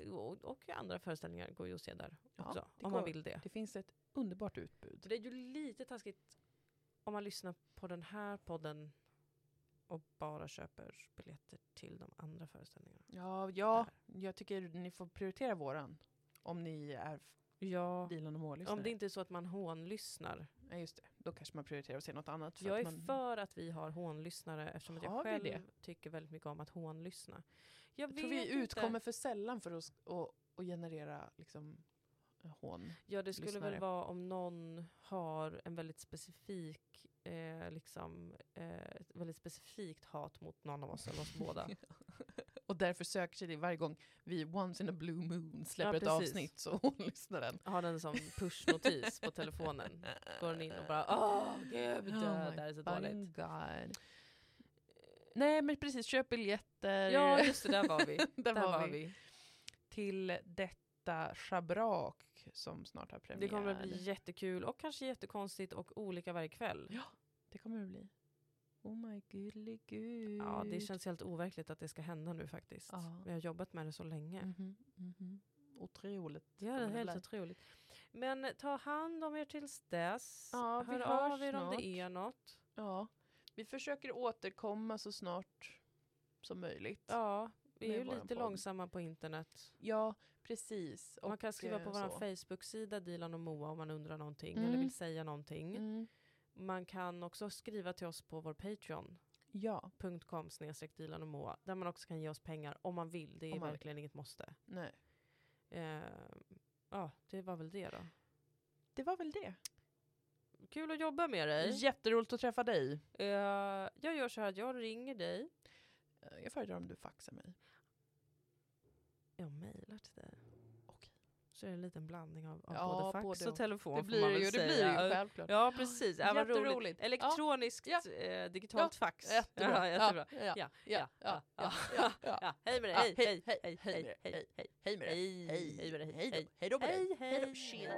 Eh, och, och andra föreställningar går ju att se där Ja, också, om man går. vill det. Det finns ett underbart utbud. Det är ju lite taskigt om man lyssnar på den här podden och bara köper biljetter till de andra föreställningarna. Ja, ja, jag tycker ni får prioritera våran. Om ni är Ja, Dilan och Moa-lyssnare. om det inte är så att man hånlyssnar. Ja, just det. Då kanske man prioriterar att se något annat. för Jag är man... för att vi har hånlyssnare eftersom jag Har vi själv det? tycker väldigt mycket om att hånlyssna. Jag, Jag tror vi inte. utkommer för sällan för att, att, att generera liksom, hån. Ja, det skulle lyssnare. väl vara om någon har en väldigt specifik, eh, liksom, eh, ett väldigt specifikt hat mot någon av oss eller oss båda. Och därför söker sig det varje gång vi once in a blue moon släpper Ja, ett avsnitt så hon lyssnar den. Har den som pushnotis på telefonen. Går den in och bara åh gud, Oh det här är så dåligt. God. Nej men precis, köp biljetter Ja just det, där var vi. där, där var vi. till detta schabrak som snart har premiär. Det kommer att bli jättekul och kanske jättekonstigt och olika varje kväll. Ja. Det kommer det bli. Oh my goodly gud. Ja, det känns helt overkligt att det ska hända nu faktiskt. Ja. Vi har jobbat med det så länge. Mhm, mhm. Otroligt. Ja, det är helt otroligt. Men ta hand om er tills dess. Ja, vi Hör hörs av er om snart. det är något. Ja, vi försöker återkomma så snart som möjligt. Ja, vi är ju lite podd. långsamma på internet. Ja, precis. man kan skriva på eh, vår. Facebook-sida Dilan och Moa om man undrar någonting Mm. eller vill säga någonting. Mm. Man kan också skriva till oss på vår Patreon. Ja, .com snedstreck Dilan och Moa. Där man också kan ge oss pengar om man vill. Det är vill. verkligen inget måste. nej. Eh, ja, det var väl det då. Det var väl det. Kul att jobba med dig. Jätteroligt att träffa dig. Eh, jag gör så här att jag ringer dig. Eh, Jag föredrar om du faxar mig. Jag mejlar till dig. Okej. Så är det en liten blandning av, av Ja, både fax både och telefon Det får blir ju, det säga. blir ju Ja, självklart. Ja precis, ja, vad roligt. Ja. Elektroniskt Ja. eh, digitalt fax. Jättebra. Ja, jättebra. Ja, Ja, ja, ja, ja, ja, ja, ja. Ja, hej med dig, Ja, hej, hej, hej, hej, hej hej, med hej, dig, hej, Hej med dig. hej, hej med dig, Hej hej, då. Hej då på dig. hej, Hej då. hej. Tjena.